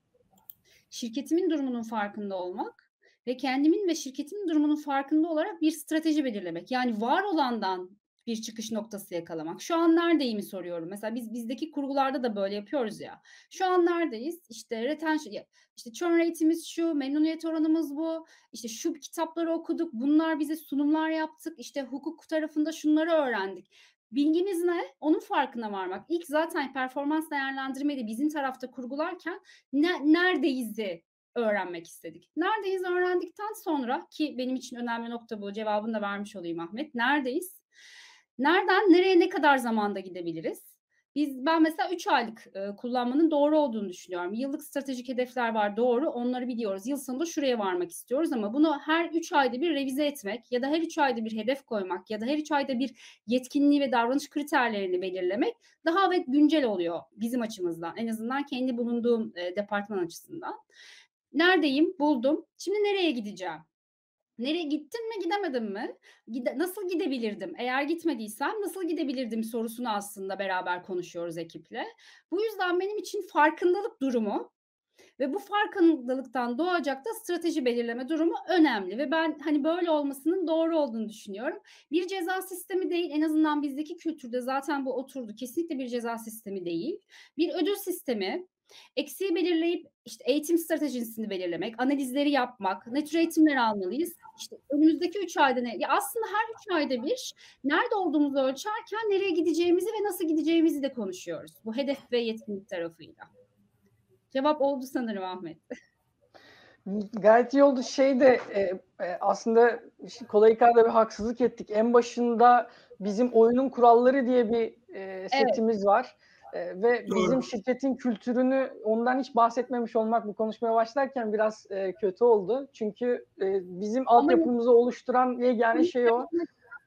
şirketimin durumunun farkında olmak ve kendimin ve şirketimin durumunun farkında olarak bir strateji belirlemek. Yani var olandan bir çıkış noktası yakalamak. Şu an neredeyimi soruyorum. Mesela biz bizdeki kurgularda da böyle yapıyoruz ya. Şu an neredeyiz? İşte retention, işte churn rate'imiz şu, memnuniyet oranımız bu. İşte şu kitapları okuduk, bunlar bize sunumlar yaptık. İşte hukuk tarafında şunları öğrendik. Bilgimiz ne? Onun farkına varmak. İlk zaten performans değerlendirmeyi bizim tarafta kurgularken ne, neredeyiz'i öğrenmek istedik. Neredeyiz öğrendikten sonra ki benim için önemli nokta bu cevabını da vermiş olayım Ahmet. Neredeyiz? Nereden nereye ne kadar zamanda gidebiliriz? Biz ben mesela 3 aylık e, kullanmanın doğru olduğunu düşünüyorum. Yıllık stratejik hedefler var doğru. Onları biliyoruz. Yıl sonunda şuraya varmak istiyoruz ama bunu her 3 ayda bir revize etmek ya da her 3 ayda bir hedef koymak ya da her 3 ayda bir yetkinliği ve davranış kriterlerini belirlemek daha ve güncel oluyor bizim açımızdan. En azından kendi bulunduğum e, departman açısından. Neredeyim? Buldum. Şimdi nereye gideceğim? Nereye gittin mi gidemedim mi? Gide, nasıl gidebilirdim? Eğer gitmediysem nasıl gidebilirdim sorusunu aslında beraber konuşuyoruz ekiple. Bu yüzden benim için farkındalık durumu ve bu farkındalıktan doğacak da strateji belirleme durumu önemli ve ben hani böyle olmasının doğru olduğunu düşünüyorum. Bir ceza sistemi değil en azından bizdeki kültürde zaten bu oturdu. Kesinlikle bir ceza sistemi değil. Bir ödül sistemi, Eksiği belirleyip işte eğitim stratejisini belirlemek, analizleri yapmak, ne tür eğitimler almalıyız? İşte önümüzdeki üç ayda ne? Ya aslında her üç ayda bir nerede olduğumuzu ölçerken nereye gideceğimizi ve nasıl gideceğimizi de konuşuyoruz. Bu hedef ve yetkinlik tarafıyla. Cevap oldu sanırım Ahmet. Gayet iyi oldu. Şey de e, e, aslında Kolayıkar'da bir haksızlık ettik. En başında bizim oyunun kuralları diye bir e, setimiz evet. var. E, ve Doğru. bizim şirketin kültürünü ondan hiç bahsetmemiş olmak bu konuşmaya başlarken biraz e, kötü oldu. Çünkü e, bizim altyapımızı oluşturan yegane şey o.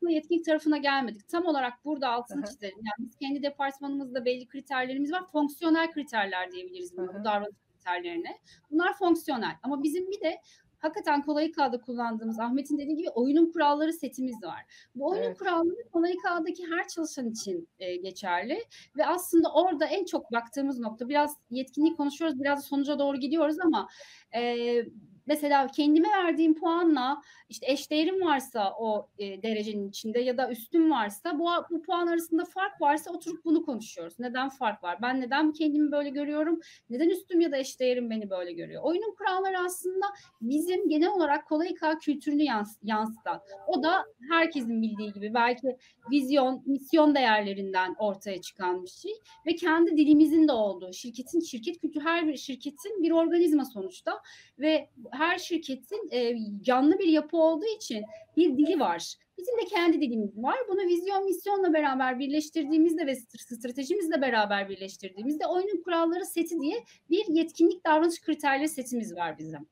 Yetkinlik tarafına gelmedik. Tam olarak burada altını çizelim. Yani biz kendi departmanımızda belli kriterlerimiz var. Fonksiyonel kriterler diyebiliriz buna, bu davranış kriterlerine. Bunlar fonksiyonel. Ama bizim bir de hakikaten kolay kağıda kullandığımız Ahmet'in dediği gibi oyunun kuralları setimiz var. Bu oyunun evet. kuralları kolay kağıdaki her çalışan için e, geçerli ve aslında orada en çok baktığımız nokta biraz yetkinliği konuşuyoruz biraz sonuca doğru gidiyoruz ama e, mesela kendime verdiğim puanla işte eşdeğerim varsa o e, derecenin içinde ya da üstüm varsa bu, bu puan arasında fark varsa oturup bunu konuşuyoruz. Neden fark var? Ben neden kendimi böyle görüyorum? Neden üstüm ya da eşdeğerim beni böyle görüyor? Oyunun kuralları aslında bizim genel olarak kolay K kültürünü yans yansıtan. O da herkesin bildiği gibi belki vizyon, misyon değerlerinden ortaya çıkan bir şey ve kendi dilimizin de olduğu şirketin şirket kültürü her bir şirketin bir organizma sonuçta ve her şirketin e, canlı bir yapı olduğu için bir dili var. Bizim de kendi dilimiz var. Bunu vizyon misyonla beraber birleştirdiğimizde ve stratejimizle beraber birleştirdiğimizde oyunun kuralları seti diye bir yetkinlik davranış kriterleri setimiz var bizim.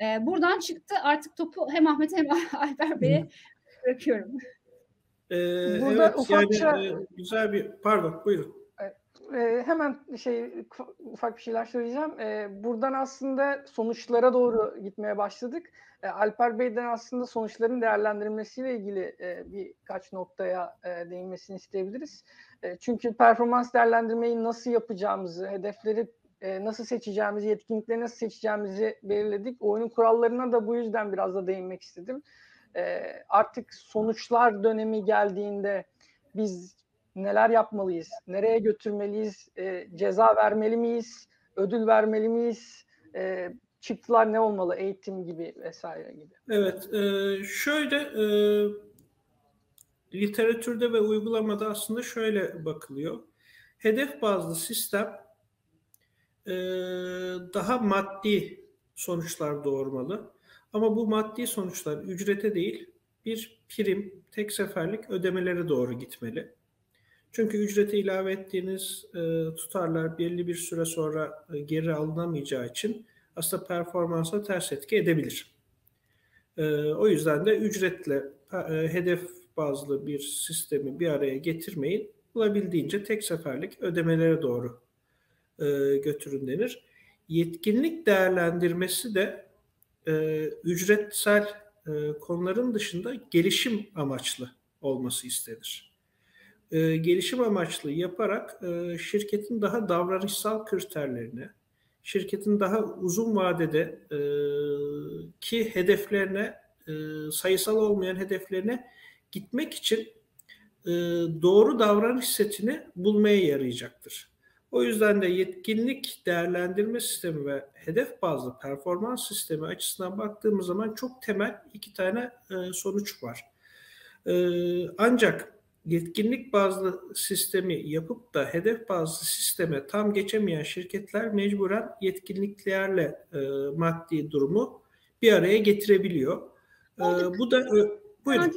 Ee, buradan çıktı artık topu hem Ahmet hem <laughs> Alper Bey'e bırakıyorum. Ee, Burada evet ufakça... yani e, güzel bir pardon buyurun. E, hemen şey ufak bir şeyler söyleyeceğim. E, buradan aslında sonuçlara doğru gitmeye başladık. E, Alper Bey'den aslında sonuçların değerlendirilmesiyle ilgili e, birkaç noktaya e, değinmesini isteyebiliriz. E, çünkü performans değerlendirmeyi nasıl yapacağımızı, hedefleri e, nasıl seçeceğimizi, yetkinlikleri nasıl seçeceğimizi belirledik. Oyunun kurallarına da bu yüzden biraz da değinmek istedim. E, artık sonuçlar dönemi geldiğinde biz neler yapmalıyız, nereye götürmeliyiz, e, ceza vermeli miyiz, ödül vermeli miyiz, e, çıktılar ne olmalı, eğitim gibi vesaire gibi. Evet, e, şöyle e, literatürde ve uygulamada aslında şöyle bakılıyor. Hedef bazlı sistem e, daha maddi sonuçlar doğurmalı. Ama bu maddi sonuçlar ücrete değil bir prim, tek seferlik ödemelere doğru gitmeli. Çünkü ücreti ilave ettiğiniz e, tutarlar belli bir süre sonra e, geri alınamayacağı için aslında performansa ters etki edebilir. E, o yüzden de ücretle e, hedef bazlı bir sistemi bir araya getirmeyin. Bulabildiğince tek seferlik ödemelere doğru e, götürün denir. Yetkinlik değerlendirmesi de e, ücretsel e, konuların dışında gelişim amaçlı olması istenir e, gelişim amaçlı yaparak e, şirketin daha davranışsal kriterlerine, şirketin daha uzun vadede e, ki hedeflerine, e, sayısal olmayan hedeflerine gitmek için e, doğru davranış setini bulmaya yarayacaktır. O yüzden de yetkinlik değerlendirme sistemi ve hedef bazlı performans sistemi açısından baktığımız zaman çok temel iki tane e, sonuç var. E, ancak yetkinlik bazlı sistemi yapıp da hedef bazlı sisteme tam geçemeyen şirketler mecburen yetkinliklerle e, maddi durumu bir araya getirebiliyor. E, bu da e, buyurun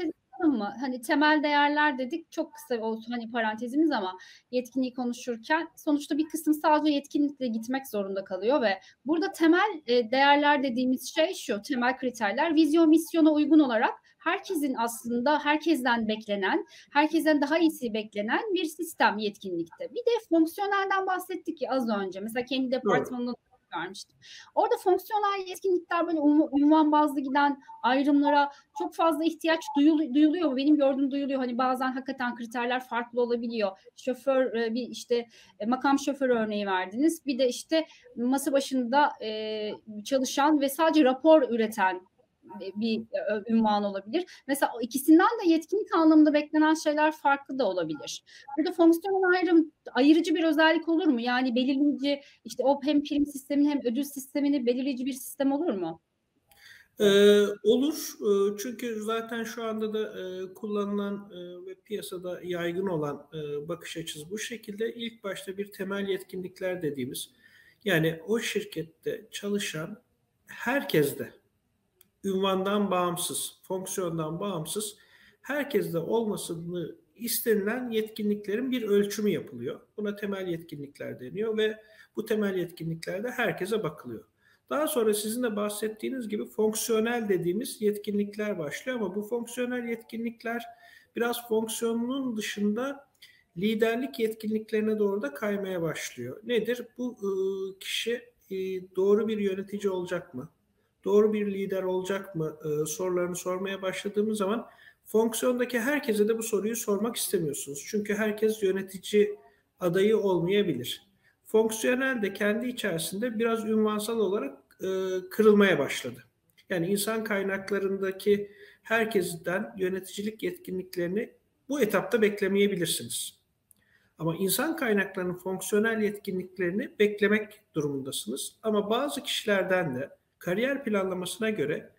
mı? Hani temel değerler dedik çok kısa olsun hani parantezimiz ama yetkinliği konuşurken sonuçta bir kısım sadece yetkinlikle gitmek zorunda kalıyor ve burada temel e, değerler dediğimiz şey şu temel kriterler vizyon misyona uygun olarak herkesin aslında herkesten beklenen, herkesten daha iyisi beklenen bir sistem yetkinlikte. Bir de fonksiyonelden bahsettik ki az önce. Mesela kendi departmanında vermiştim. Orada fonksiyonel yetkinlikler böyle unvan bazlı giden ayrımlara çok fazla ihtiyaç duyul, duyuluyor. Benim gördüğüm duyuluyor. Hani bazen hakikaten kriterler farklı olabiliyor. Şoför e, bir işte e, makam şoför örneği verdiniz. Bir de işte masa başında e, çalışan ve sadece rapor üreten bir e, ünvan olabilir. Mesela ikisinden de yetkinlik anlamında beklenen şeyler farklı da olabilir. Burada fonksiyonel ayrım ayırıcı bir özellik olur mu? Yani belirleyici işte o hem prim sistemini hem ödül sistemini belirleyici bir sistem olur mu? Ee, olur ee, çünkü zaten şu anda da e, kullanılan e, ve piyasada yaygın olan e, bakış açısı bu şekilde. İlk başta bir temel yetkinlikler dediğimiz yani o şirkette çalışan herkes de ünvandan bağımsız, fonksiyondan bağımsız herkeste olmasını istenilen yetkinliklerin bir ölçümü yapılıyor. Buna temel yetkinlikler deniyor ve bu temel yetkinliklerde herkese bakılıyor. Daha sonra sizin de bahsettiğiniz gibi fonksiyonel dediğimiz yetkinlikler başlıyor ama bu fonksiyonel yetkinlikler biraz fonksiyonunun dışında liderlik yetkinliklerine doğru da kaymaya başlıyor. Nedir? Bu ıı, kişi doğru bir yönetici olacak mı? Doğru bir lider olacak mı e, sorularını sormaya başladığımız zaman fonksiyondaki herkese de bu soruyu sormak istemiyorsunuz. Çünkü herkes yönetici adayı olmayabilir. Fonksiyonel de kendi içerisinde biraz ünvansal olarak e, kırılmaya başladı. Yani insan kaynaklarındaki herkesten yöneticilik yetkinliklerini bu etapta beklemeyebilirsiniz. Ama insan kaynaklarının fonksiyonel yetkinliklerini beklemek durumundasınız. Ama bazı kişilerden de kariyer planlamasına göre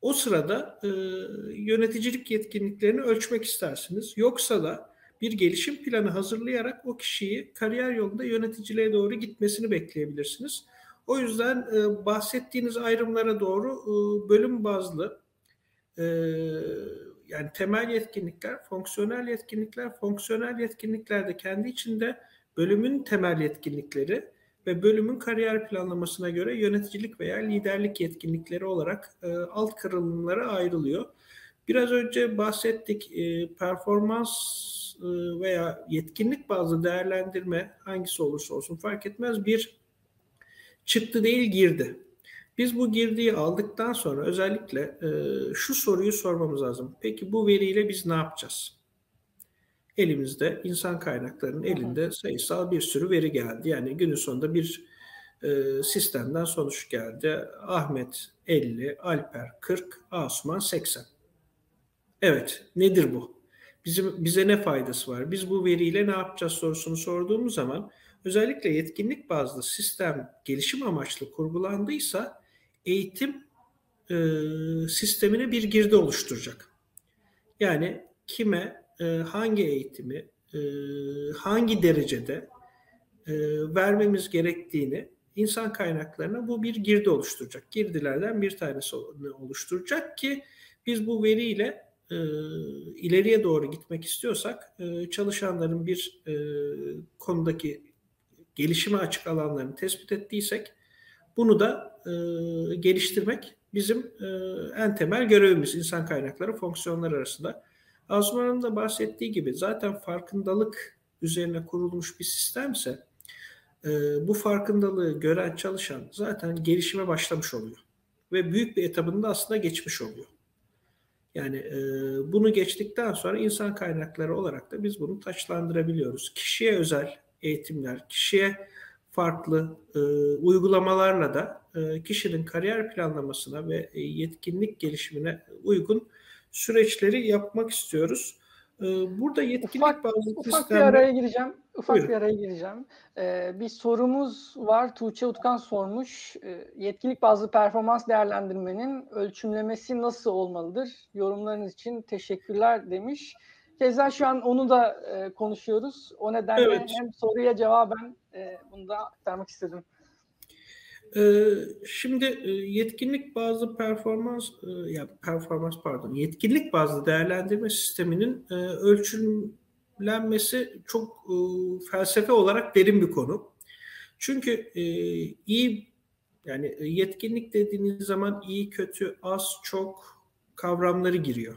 o sırada e, yöneticilik yetkinliklerini ölçmek istersiniz. Yoksa da bir gelişim planı hazırlayarak o kişiyi kariyer yolunda yöneticiliğe doğru gitmesini bekleyebilirsiniz. O yüzden e, bahsettiğiniz ayrımlara doğru e, bölüm bazlı e, yani temel yetkinlikler, fonksiyonel yetkinlikler, fonksiyonel yetkinlikler de kendi içinde bölümün temel yetkinlikleri ve bölümün kariyer planlamasına göre yöneticilik veya liderlik yetkinlikleri olarak e, alt kırılımlara ayrılıyor. Biraz önce bahsettik e, performans e, veya yetkinlik bazlı değerlendirme hangisi olursa olsun fark etmez bir çıktı değil girdi. Biz bu girdiği aldıktan sonra özellikle e, şu soruyu sormamız lazım. Peki bu veriyle biz ne yapacağız? Elimizde insan kaynaklarının elinde sayısal bir sürü veri geldi. Yani günün sonunda bir e, sistemden sonuç geldi. Ahmet 50, Alper 40, Asuman 80. Evet, nedir bu? Bizim bize ne faydası var? Biz bu veriyle ne yapacağız sorusunu sorduğumuz zaman özellikle yetkinlik bazlı sistem gelişim amaçlı kurgulandıysa eğitim e, sistemine bir girdi oluşturacak. Yani kime e, hangi eğitimi e, hangi derecede e, vermemiz gerektiğini insan kaynaklarına bu bir girdi oluşturacak. Girdilerden bir tanesi oluşturacak ki biz bu veriyle e, ileriye doğru gitmek istiyorsak e, çalışanların bir e, konudaki gelişime açık alanlarını tespit ettiysek bunu da e, geliştirmek bizim e, en temel görevimiz insan kaynakları fonksiyonları arasında. Azman'ın da bahsettiği gibi zaten farkındalık üzerine kurulmuş bir sistemse e, bu farkındalığı gören çalışan zaten gelişime başlamış oluyor. Ve büyük bir etabında aslında geçmiş oluyor. Yani e, bunu geçtikten sonra insan kaynakları olarak da biz bunu taçlandırabiliyoruz. Kişiye özel eğitimler, kişiye farklı e, uygulamalarla da e, kişinin kariyer planlamasına ve e, yetkinlik gelişimine uygun süreçleri yapmak istiyoruz. E, burada yetkinlik ufak, bazı ufak sistemler... bir araya gireceğim. Ufak Buyurun. bir araya gireceğim. Ee, bir sorumuz var. Tuğçe Utkan sormuş. Ee, yetkinlik bazlı performans değerlendirmenin ölçümlemesi nasıl olmalıdır? Yorumlarınız için teşekkürler demiş. Keza şu an onu da e, konuşuyoruz. O nedenle evet. hem soruya cevaben e, bunu da aktarmak istedim. Ee, şimdi e, yetkinlik bazlı performans e, ya performans pardon yetkinlik bazlı değerlendirme sisteminin e, ölçümlenmesi çok felsefe olarak derin bir konu. Çünkü iyi yani yetkinlik dediğiniz zaman iyi kötü az çok kavramları giriyor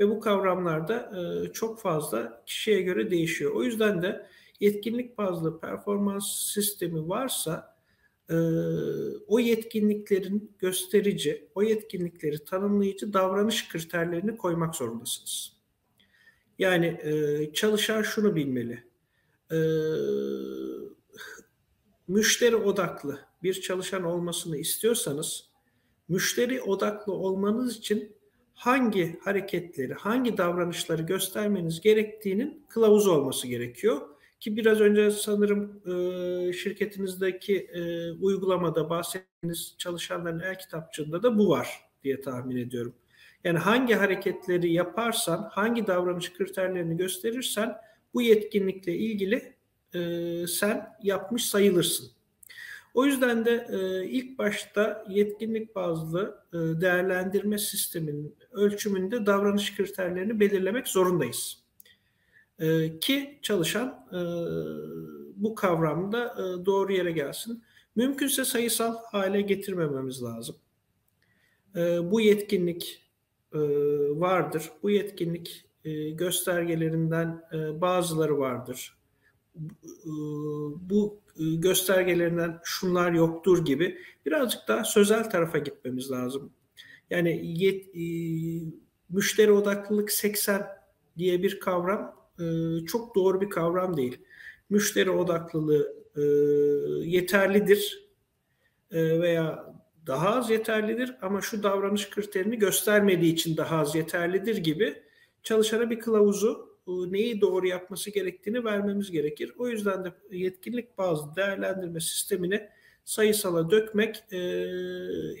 ve bu kavramlar da çok fazla kişiye göre değişiyor. O yüzden de yetkinlik bazlı performans sistemi varsa e, o yetkinliklerin gösterici, o yetkinlikleri tanımlayıcı davranış kriterlerini koymak zorundasınız. Yani e, çalışan şunu bilmeli. E, müşteri odaklı bir çalışan olmasını istiyorsanız müşteri odaklı olmanız için hangi hareketleri, hangi davranışları göstermeniz gerektiğinin kılavuzu olması gerekiyor. Ki biraz önce sanırım e, şirketinizdeki e, uygulamada bahsettiğiniz çalışanların el kitapçığında da bu var diye tahmin ediyorum. Yani hangi hareketleri yaparsan, hangi davranış kriterlerini gösterirsen bu yetkinlikle ilgili e, sen yapmış sayılırsın. O yüzden de e, ilk başta yetkinlik bazlı e, değerlendirme sisteminin ölçümünde davranış kriterlerini belirlemek zorundayız. E, ki çalışan e, bu kavramda e, doğru yere gelsin. Mümkünse sayısal hale getirmememiz lazım. E, bu yetkinlik e, vardır. Bu yetkinlik e, göstergelerinden e, bazıları vardır. E, bu e, göstergelerinden şunlar yoktur gibi birazcık daha sözel tarafa gitmemiz lazım. Yani yet, e, müşteri odaklılık 80 diye bir kavram e, çok doğru bir kavram değil. Müşteri odaklılığı e, yeterlidir e, veya daha az yeterlidir ama şu davranış kriterini göstermediği için daha az yeterlidir gibi çalışana bir kılavuzu e, neyi doğru yapması gerektiğini vermemiz gerekir. O yüzden de yetkinlik bazlı değerlendirme sistemini sayısala dökmek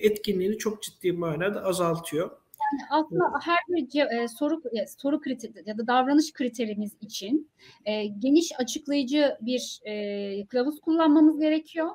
etkinliğini çok ciddi manada azaltıyor. Yani aslında her bir e, soru e, soru kriteri ya da davranış kriterimiz için e, geniş açıklayıcı bir e, kılavuz kullanmamız gerekiyor.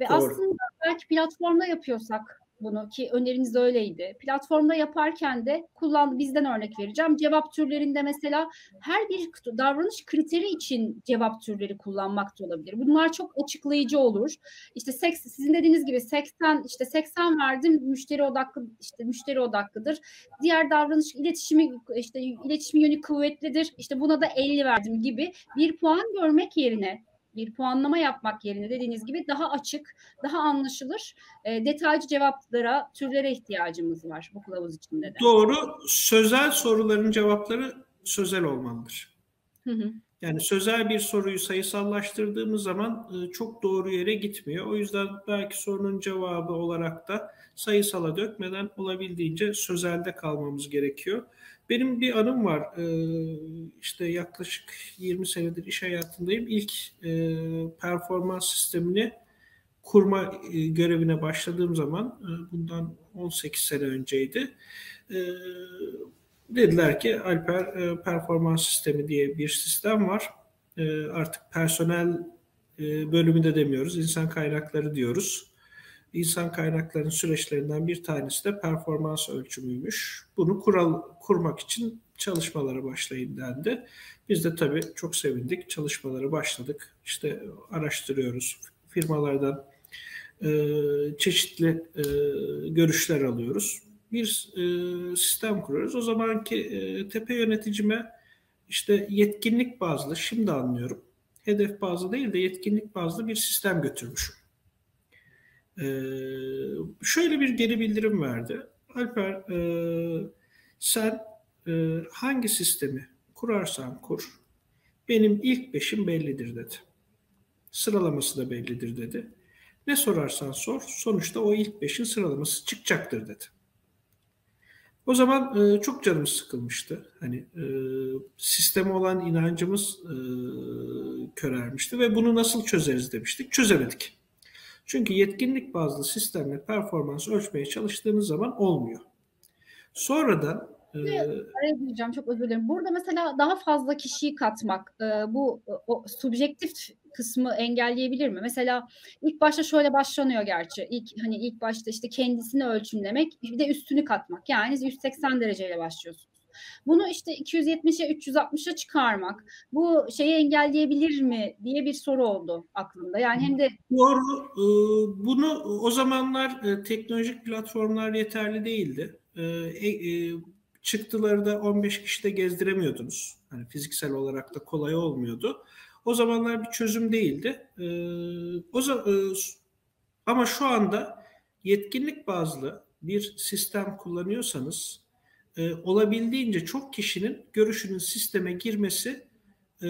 Ve Doğru. aslında belki platformda yapıyorsak bunu ki öneriniz öyleydi. Platformda yaparken de kullan bizden örnek vereceğim. Cevap türlerinde mesela her bir davranış kriteri için cevap türleri kullanmak da olabilir. Bunlar çok açıklayıcı olur. İşte seks, sizin dediğiniz gibi 80 işte 80 verdim müşteri odaklı işte müşteri odaklıdır. Diğer davranış iletişimi işte iletişim yönü kuvvetlidir. İşte buna da 50 verdim gibi bir puan görmek yerine bir puanlama yapmak yerine dediğiniz gibi daha açık, daha anlaşılır, e, detaycı cevaplara, türlere ihtiyacımız var bu kılavuz içinde de. Doğru. Sözel soruların cevapları sözel olmalıdır. Hı hı. Yani sözel bir soruyu sayısallaştırdığımız zaman e, çok doğru yere gitmiyor. O yüzden belki sorunun cevabı olarak da sayısala dökmeden olabildiğince sözelde kalmamız gerekiyor. Benim bir anım var. Ee, işte yaklaşık 20 senedir iş hayatındayım. İlk e, performans sistemini kurma e, görevine başladığım zaman e, bundan 18 sene önceydi. Dediler ki Alper performans sistemi diye bir sistem var. Artık personel bölümü de demiyoruz, insan kaynakları diyoruz insan kaynaklarının süreçlerinden bir tanesi de performans ölçümüymüş. Bunu kural kurmak için çalışmalara başlayın dendi. Biz de tabii çok sevindik. Çalışmalara başladık. İşte araştırıyoruz. Firmalardan e, çeşitli e, görüşler alıyoruz. Bir e, sistem kuruyoruz. O zamanki e, tepe yöneticime işte yetkinlik bazlı, şimdi anlıyorum. Hedef bazlı değil de yetkinlik bazlı bir sistem götürmüşüm. Ee, şöyle bir geri bildirim verdi. Alper e, sen e, hangi sistemi kurarsan kur benim ilk beşim bellidir dedi. Sıralaması da bellidir dedi. Ne sorarsan sor sonuçta o ilk beşin sıralaması çıkacaktır dedi. O zaman e, çok canımız sıkılmıştı. Hani e, sisteme olan inancımız e, körermişti ve bunu nasıl çözeriz demiştik. Çözemedik. Çünkü yetkinlik bazlı sistemle performans ölçmeye çalıştığınız zaman olmuyor. Sonradan Araya diyeceğim çok özür dilerim. Burada mesela daha fazla kişiyi katmak e, bu o, subjektif kısmı engelleyebilir mi? Mesela ilk başta şöyle başlanıyor gerçi. İlk hani ilk başta işte kendisini ölçümlemek bir de üstünü katmak. Yani 180 dereceyle başlıyorsunuz. Bunu işte 270'e 360'a çıkarmak bu şeyi engelleyebilir mi diye bir soru oldu aklımda. Yani hem de doğru e, bunu o zamanlar e, teknolojik platformlar yeterli değildi. E, çıktıları da 15 kişide gezdiremiyordunuz. Hani fiziksel olarak da kolay olmuyordu. O zamanlar bir çözüm değildi. O zaman ama şu anda yetkinlik bazlı bir sistem kullanıyorsanız e, olabildiğince çok kişinin görüşünün sisteme girmesi e,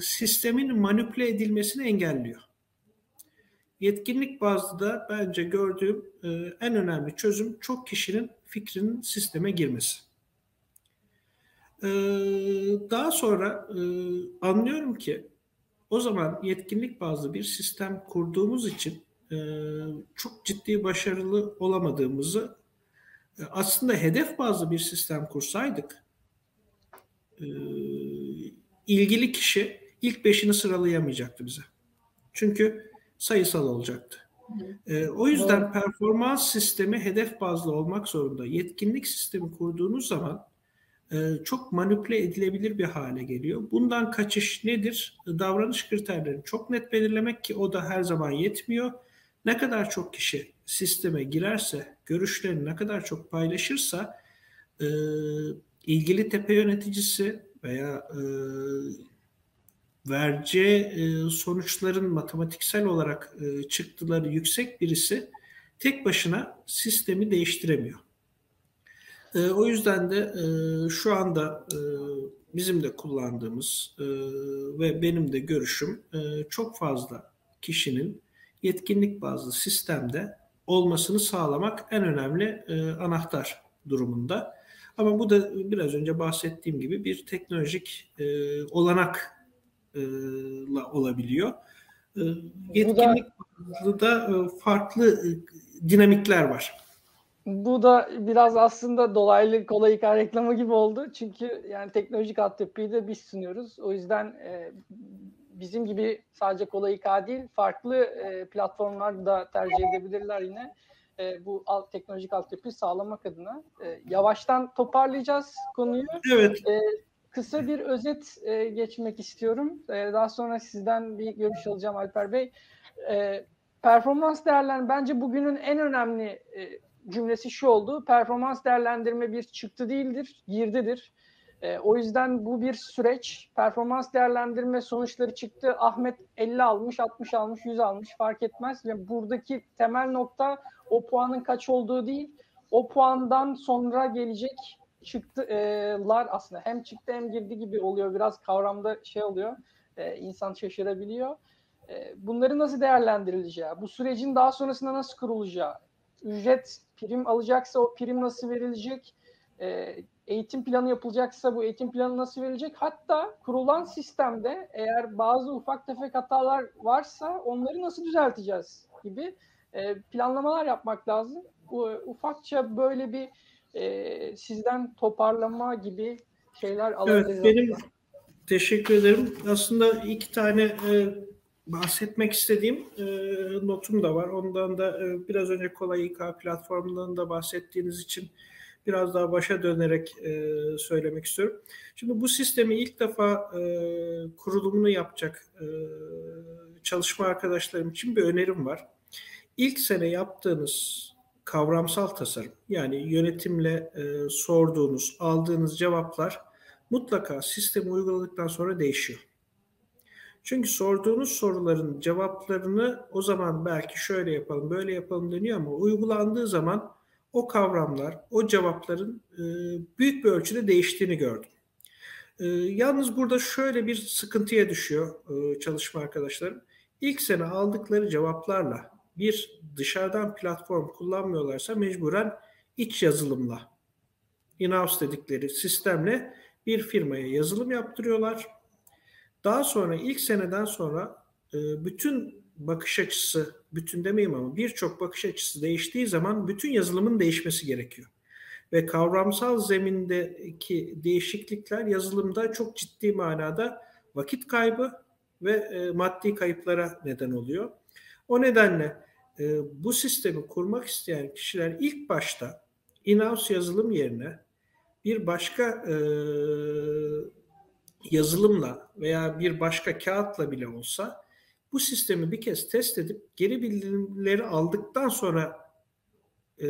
sistemin manipüle edilmesini engelliyor. Yetkinlik bazlı da bence gördüğüm e, en önemli çözüm çok kişinin fikrinin sisteme girmesi. E, daha sonra e, anlıyorum ki o zaman yetkinlik bazlı bir sistem kurduğumuz için e, çok ciddi başarılı olamadığımızı aslında hedef bazlı bir sistem kursaydık e, ilgili kişi ilk beşini sıralayamayacaktı bize. Çünkü sayısal olacaktı. E, o yüzden performans sistemi hedef bazlı olmak zorunda. Yetkinlik sistemi kurduğunuz zaman çok manipüle edilebilir bir hale geliyor. Bundan kaçış nedir? Davranış kriterlerini çok net belirlemek ki o da her zaman yetmiyor. Ne kadar çok kişi sisteme girerse, görüşlerini ne kadar çok paylaşırsa e, ilgili tepe yöneticisi veya e, vereceği e, sonuçların matematiksel olarak e, çıktıları yüksek birisi tek başına sistemi değiştiremiyor. E, o yüzden de e, şu anda e, bizim de kullandığımız e, ve benim de görüşüm e, çok fazla kişinin yetkinlik bazlı sistemde olmasını sağlamak en önemli e, anahtar durumunda. Ama bu da biraz önce bahsettiğim gibi bir teknolojik e, olanakla olabiliyor. E, yetkinlik bazlı da e, farklı e, dinamikler var. Bu da biraz aslında dolaylı kolay reklamı gibi oldu. Çünkü yani teknolojik altyapıyı da biz sunuyoruz. O yüzden e, bizim gibi sadece kolay İK değil, farklı e, platformlar da tercih edebilirler yine. E, bu alt, teknolojik altyapıyı sağlamak adına. E, yavaştan toparlayacağız konuyu. Evet. E, kısa bir özet e, geçmek istiyorum. E, daha sonra sizden bir görüş alacağım Alper Bey. E, performans değerlendirme bence bugünün en önemli e, cümlesi şu oldu. Performans değerlendirme bir çıktı değildir, girdidir. E, o yüzden bu bir süreç. Performans değerlendirme sonuçları çıktı. Ahmet 50 almış, 60 almış, 100 almış fark etmez. Ve buradaki temel nokta o puanın kaç olduğu değil. O puandan sonra gelecek çıktılar aslında hem çıktı hem girdi gibi oluyor. Biraz kavramda şey oluyor. E, insan şaşırabiliyor. E, bunları nasıl değerlendirileceği, bu sürecin daha sonrasında nasıl kurulacağı, ücret prim alacaksa o prim nasıl verilecek, e, eğitim planı yapılacaksa bu eğitim planı nasıl verilecek? Hatta kurulan sistemde eğer bazı ufak tefek hatalar varsa onları nasıl düzelteceğiz gibi e, planlamalar yapmak lazım. Bu, ufakça böyle bir e, sizden toparlama gibi şeyler alabiliriz. Evet, benim teşekkür ederim. Aslında iki tane e, bahsetmek istediğim e, notum da var. Ondan da e, biraz önce Kolay İK platformundan da bahsettiğiniz için biraz daha başa dönerek e, söylemek istiyorum. Şimdi bu sistemi ilk defa e, kurulumunu yapacak e, çalışma arkadaşlarım için bir önerim var. İlk sene yaptığınız kavramsal tasarım yani yönetimle e, sorduğunuz, aldığınız cevaplar mutlaka sistemi uyguladıktan sonra değişiyor. Çünkü sorduğunuz soruların cevaplarını o zaman belki şöyle yapalım, böyle yapalım deniyor ama uygulandığı zaman o kavramlar, o cevapların e, büyük bir ölçüde değiştiğini gördüm. E, yalnız burada şöyle bir sıkıntıya düşüyor e, çalışma arkadaşlarım. İlk sene aldıkları cevaplarla bir dışarıdan platform kullanmıyorlarsa mecburen iç yazılımla, in-house dedikleri sistemle bir firmaya yazılım yaptırıyorlar. Daha sonra ilk seneden sonra bütün bakış açısı, bütün demeyeyim ama birçok bakış açısı değiştiği zaman bütün yazılımın değişmesi gerekiyor. Ve kavramsal zemindeki değişiklikler yazılımda çok ciddi manada vakit kaybı ve e, maddi kayıplara neden oluyor. O nedenle e, bu sistemi kurmak isteyen kişiler ilk başta in-house yazılım yerine bir başka e, yazılımla veya bir başka kağıtla bile olsa bu sistemi bir kez test edip geri bildirimleri aldıktan sonra e,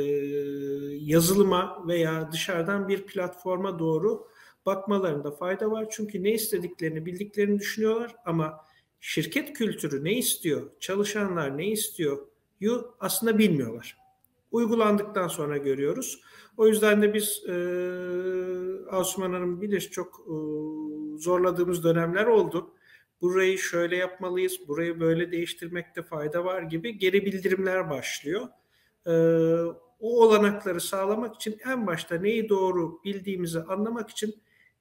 yazılıma veya dışarıdan bir platforma doğru bakmalarında fayda var. Çünkü ne istediklerini bildiklerini düşünüyorlar ama şirket kültürü ne istiyor, çalışanlar ne istiyor yu aslında bilmiyorlar. Uygulandıktan sonra görüyoruz. O yüzden de biz e, Asuman Hanım bilir çok e, zorladığımız dönemler oldu burayı şöyle yapmalıyız, burayı böyle değiştirmekte fayda var gibi geri bildirimler başlıyor. Ee, o olanakları sağlamak için en başta neyi doğru bildiğimizi anlamak için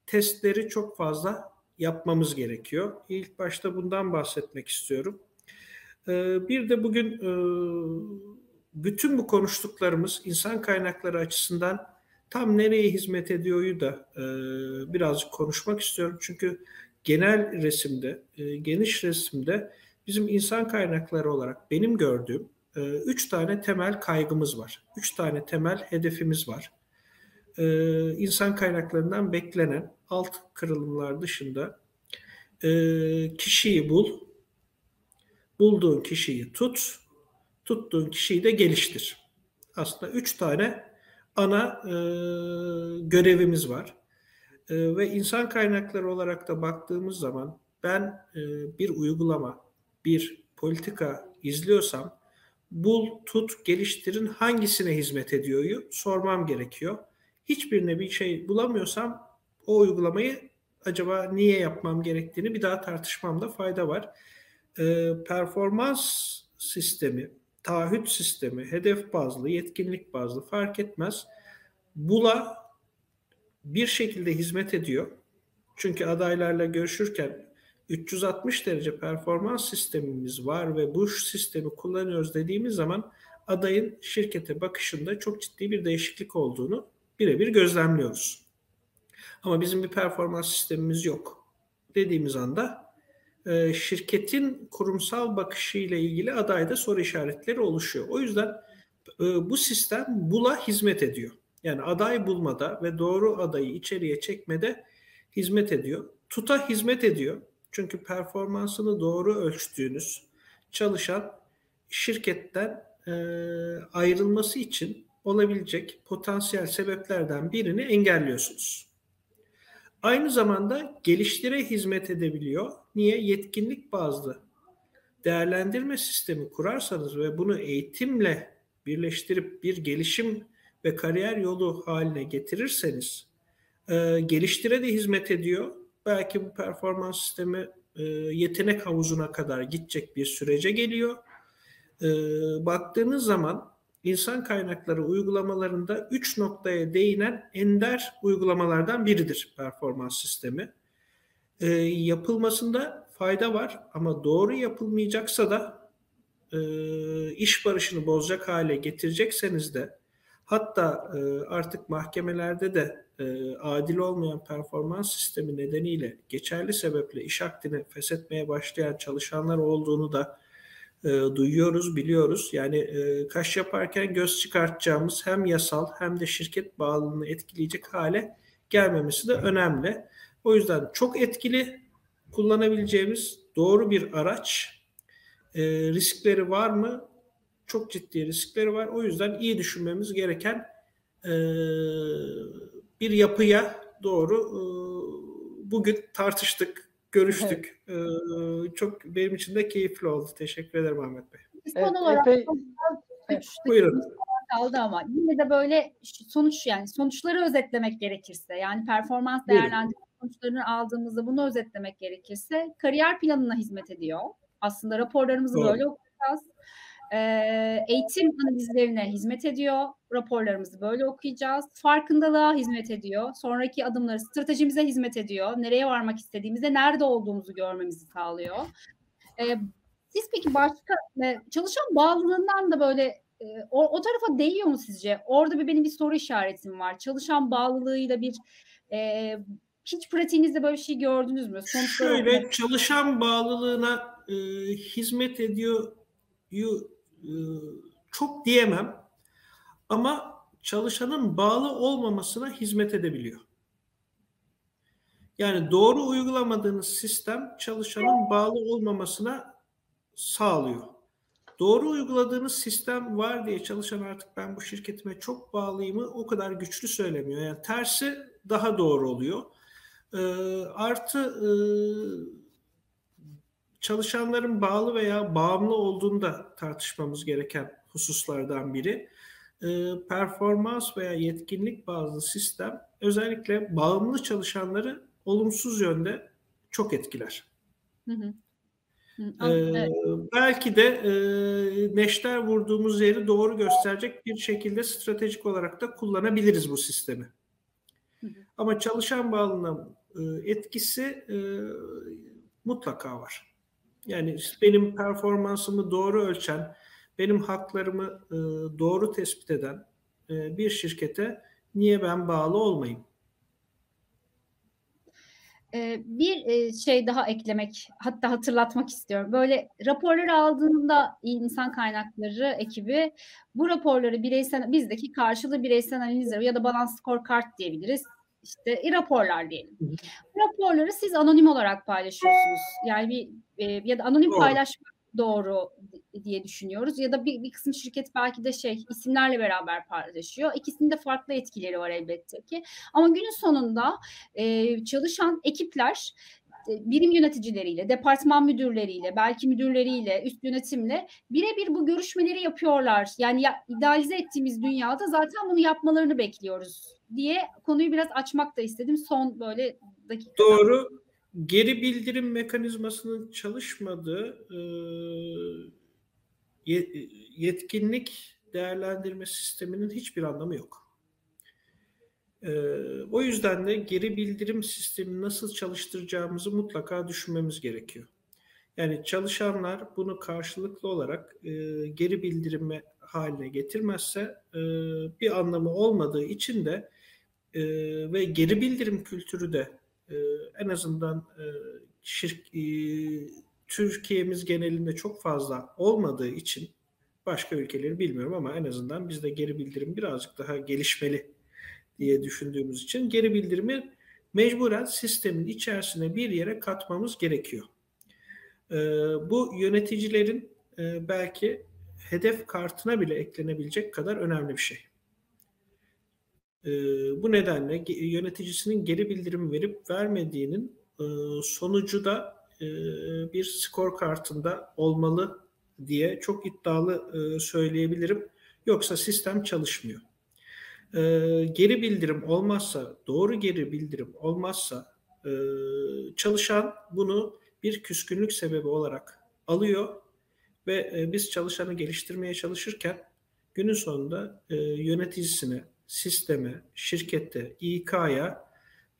testleri çok fazla yapmamız gerekiyor. İlk başta bundan bahsetmek istiyorum. Ee, bir de bugün e, bütün bu konuştuklarımız insan kaynakları açısından tam nereye hizmet ediyoryu da e, birazcık konuşmak istiyorum. Çünkü genel resimde, e, geniş resimde bizim insan kaynakları olarak benim gördüğüm e, üç tane temel kaygımız var. Üç tane temel hedefimiz var. E, insan kaynaklarından beklenen alt kırılımlar dışında e, kişiyi bul, bulduğun kişiyi tut, tuttuğun kişiyi de geliştir. Aslında üç tane ana e, görevimiz var. Ee, ve insan kaynakları olarak da baktığımız zaman ben e, bir uygulama, bir politika izliyorsam bul, tut, geliştirin hangisine hizmet ediyoryu sormam gerekiyor. Hiçbirine bir şey bulamıyorsam o uygulamayı acaba niye yapmam gerektiğini bir daha tartışmamda fayda var. E, performans sistemi, taahhüt sistemi, hedef bazlı, yetkinlik bazlı fark etmez. Bula bir şekilde hizmet ediyor. Çünkü adaylarla görüşürken 360 derece performans sistemimiz var ve bu sistemi kullanıyoruz dediğimiz zaman adayın şirkete bakışında çok ciddi bir değişiklik olduğunu birebir gözlemliyoruz. Ama bizim bir performans sistemimiz yok dediğimiz anda e, şirketin kurumsal bakışı ile ilgili adayda soru işaretleri oluşuyor. O yüzden e, bu sistem bula hizmet ediyor. Yani aday bulmada ve doğru adayı içeriye çekmede hizmet ediyor. Tuta hizmet ediyor. Çünkü performansını doğru ölçtüğünüz çalışan şirketten e, ayrılması için olabilecek potansiyel sebeplerden birini engelliyorsunuz. Aynı zamanda geliştire hizmet edebiliyor. Niye? Yetkinlik bazlı değerlendirme sistemi kurarsanız ve bunu eğitimle birleştirip bir gelişim ve kariyer yolu haline getirirseniz e, geliştire de hizmet ediyor. Belki bu performans sistemi e, yetenek havuzuna kadar gidecek bir sürece geliyor. E, baktığınız zaman insan kaynakları uygulamalarında üç noktaya değinen ender uygulamalardan biridir performans sistemi. E, yapılmasında fayda var ama doğru yapılmayacaksa da e, iş barışını bozacak hale getirecekseniz de hatta e, artık mahkemelerde de e, adil olmayan performans sistemi nedeniyle geçerli sebeple iş akdini feshetmeye başlayan çalışanlar olduğunu da e, duyuyoruz, biliyoruz. Yani e, kaş yaparken göz çıkartacağımız hem yasal hem de şirket bağlılığını etkileyecek hale gelmemesi de önemli. O yüzden çok etkili kullanabileceğimiz doğru bir araç. E, riskleri var mı? Çok ciddi riskleri var. O yüzden iyi düşünmemiz gereken e, bir yapıya doğru e, bugün tartıştık, görüştük. Evet. E, çok benim için de keyifli oldu. Teşekkür ederim Ahmet Bey. Son evet, olarak epey... Buyurun. kaldı ama yine de böyle sonuç yani sonuçları özetlemek gerekirse yani performans değerlendirme sonuçlarını aldığımızda bunu özetlemek gerekirse kariyer planına hizmet ediyor. Aslında raporlarımızı Doğru. böyle okuyacağız eğitim analizlerine hizmet ediyor. Raporlarımızı böyle okuyacağız. Farkındalığa hizmet ediyor. Sonraki adımları stratejimize hizmet ediyor. Nereye varmak istediğimizde nerede olduğumuzu görmemizi sağlıyor. E, siz peki başka çalışan bağlılığından da böyle o, o tarafa değiyor mu sizce? Orada bir benim bir soru işaretim var. Çalışan bağlılığıyla bir e, hiç pratiğinizde böyle bir şey gördünüz mü? Sonuçta Şöyle çalışan bağlılığına e, hizmet ediyor çok diyemem ama çalışanın bağlı olmamasına hizmet edebiliyor. Yani doğru uygulamadığınız sistem çalışanın bağlı olmamasına sağlıyor. Doğru uyguladığınız sistem var diye çalışan artık ben bu şirketime çok bağlıyımı o kadar güçlü söylemiyor. Yani tersi daha doğru oluyor. Ee, artı e, çalışanların bağlı veya bağımlı olduğunu da tartışmamız gereken hususlardan biri. E, performans veya yetkinlik bazlı sistem özellikle bağımlı çalışanları olumsuz yönde çok etkiler. Hı hı. Ee, belki de e, neşter vurduğumuz yeri doğru gösterecek bir şekilde stratejik olarak da kullanabiliriz bu sistemi. Hı hı. Ama çalışan bağlılığına e, etkisi e, mutlaka var. Yani benim performansımı doğru ölçen, benim haklarımı e, doğru tespit eden e, bir şirkete niye ben bağlı olmayayım? E, bir şey daha eklemek, hatta hatırlatmak istiyorum. Böyle raporları aldığında insan kaynakları ekibi bu raporları bireysel, bizdeki karşılığı bireysel analizler ya da balans scorecard diyebiliriz işte raporlar diyelim. Raporları siz anonim olarak paylaşıyorsunuz. Yani bir e, ya da anonim doğru. paylaşmak doğru diye düşünüyoruz. Ya da bir, bir kısım şirket belki de şey isimlerle beraber paylaşıyor. İkisinin de farklı etkileri var elbette ki. Ama günün sonunda e, çalışan ekipler birim yöneticileriyle, departman müdürleriyle, belki müdürleriyle, üst yönetimle birebir bu görüşmeleri yapıyorlar. Yani ya, idealize ettiğimiz dünyada zaten bunu yapmalarını bekliyoruz diye konuyu biraz açmak da istedim son böyle dakika. Doğru. Geri bildirim mekanizmasının çalışmadığı yetkinlik değerlendirme sisteminin hiçbir anlamı yok. O yüzden de geri bildirim sistemini nasıl çalıştıracağımızı mutlaka düşünmemiz gerekiyor. Yani çalışanlar bunu karşılıklı olarak geri bildirime haline getirmezse bir anlamı olmadığı için de ve geri bildirim kültürü de en azından şirk, Türkiye'miz genelinde çok fazla olmadığı için başka ülkeleri bilmiyorum ama en azından bizde geri bildirim birazcık daha gelişmeli diye düşündüğümüz için geri bildirimi mecburen sistemin içerisine bir yere katmamız gerekiyor. Bu yöneticilerin belki hedef kartına bile eklenebilecek kadar önemli bir şey. Bu nedenle yöneticisinin geri bildirim verip vermediğinin sonucu da bir skor kartında olmalı diye çok iddialı söyleyebilirim. Yoksa sistem çalışmıyor. Geri bildirim olmazsa, doğru geri bildirim olmazsa çalışan bunu bir küskünlük sebebi olarak alıyor ve biz çalışanı geliştirmeye çalışırken günün sonunda yöneticisine, sisteme, şirkette, İK'ya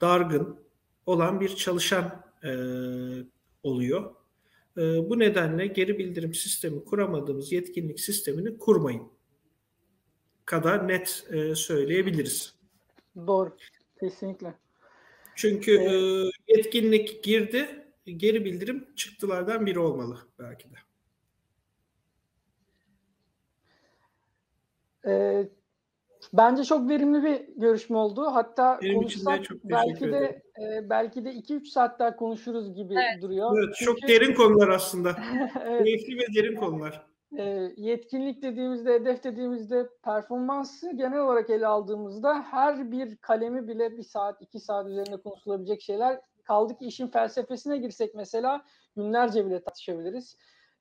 dargın olan bir çalışan e, oluyor. E, bu nedenle geri bildirim sistemi kuramadığımız yetkinlik sistemini kurmayın kadar net e, söyleyebiliriz. Doğru, kesinlikle. Çünkü e, yetkinlik girdi, geri bildirim çıktılardan biri olmalı belki de. Ee, Bence çok verimli bir görüşme oldu. Hatta Benim konuşsak belki de e, belki de 2-3 saat daha konuşuruz gibi evet. duruyor. Evet, Çünkü... çok derin konular aslında. <laughs> evet. Keyifli ve derin konular. E, yetkinlik dediğimizde, hedef dediğimizde performansı genel olarak ele aldığımızda her bir kalemi bile bir saat, iki saat üzerinde konuşulabilecek şeyler. Kaldı ki işin felsefesine girsek mesela günlerce bile tartışabiliriz.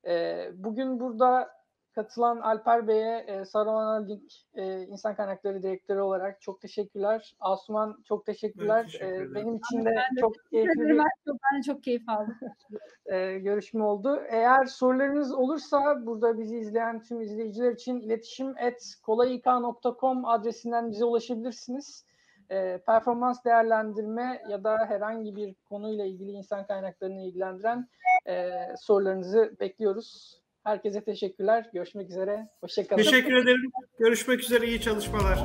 E, bugün burada katılan Alper Bey'e e, Saruman Link e, İnsan Kaynakları Direktörü olarak çok teşekkürler. Asuman çok teşekkürler. teşekkür e, benim için de, de çok keyifli bir ben de çok keyif aldım. <laughs> e, görüşme oldu. Eğer sorularınız olursa burada bizi izleyen tüm izleyiciler için iletişim et kolayik.com adresinden bize ulaşabilirsiniz. E, performans değerlendirme ya da herhangi bir konuyla ilgili insan kaynaklarını ilgilendiren e, sorularınızı bekliyoruz. Herkese teşekkürler. Görüşmek üzere. Hoşçakalın. Teşekkür ederim. Görüşmek üzere. İyi çalışmalar.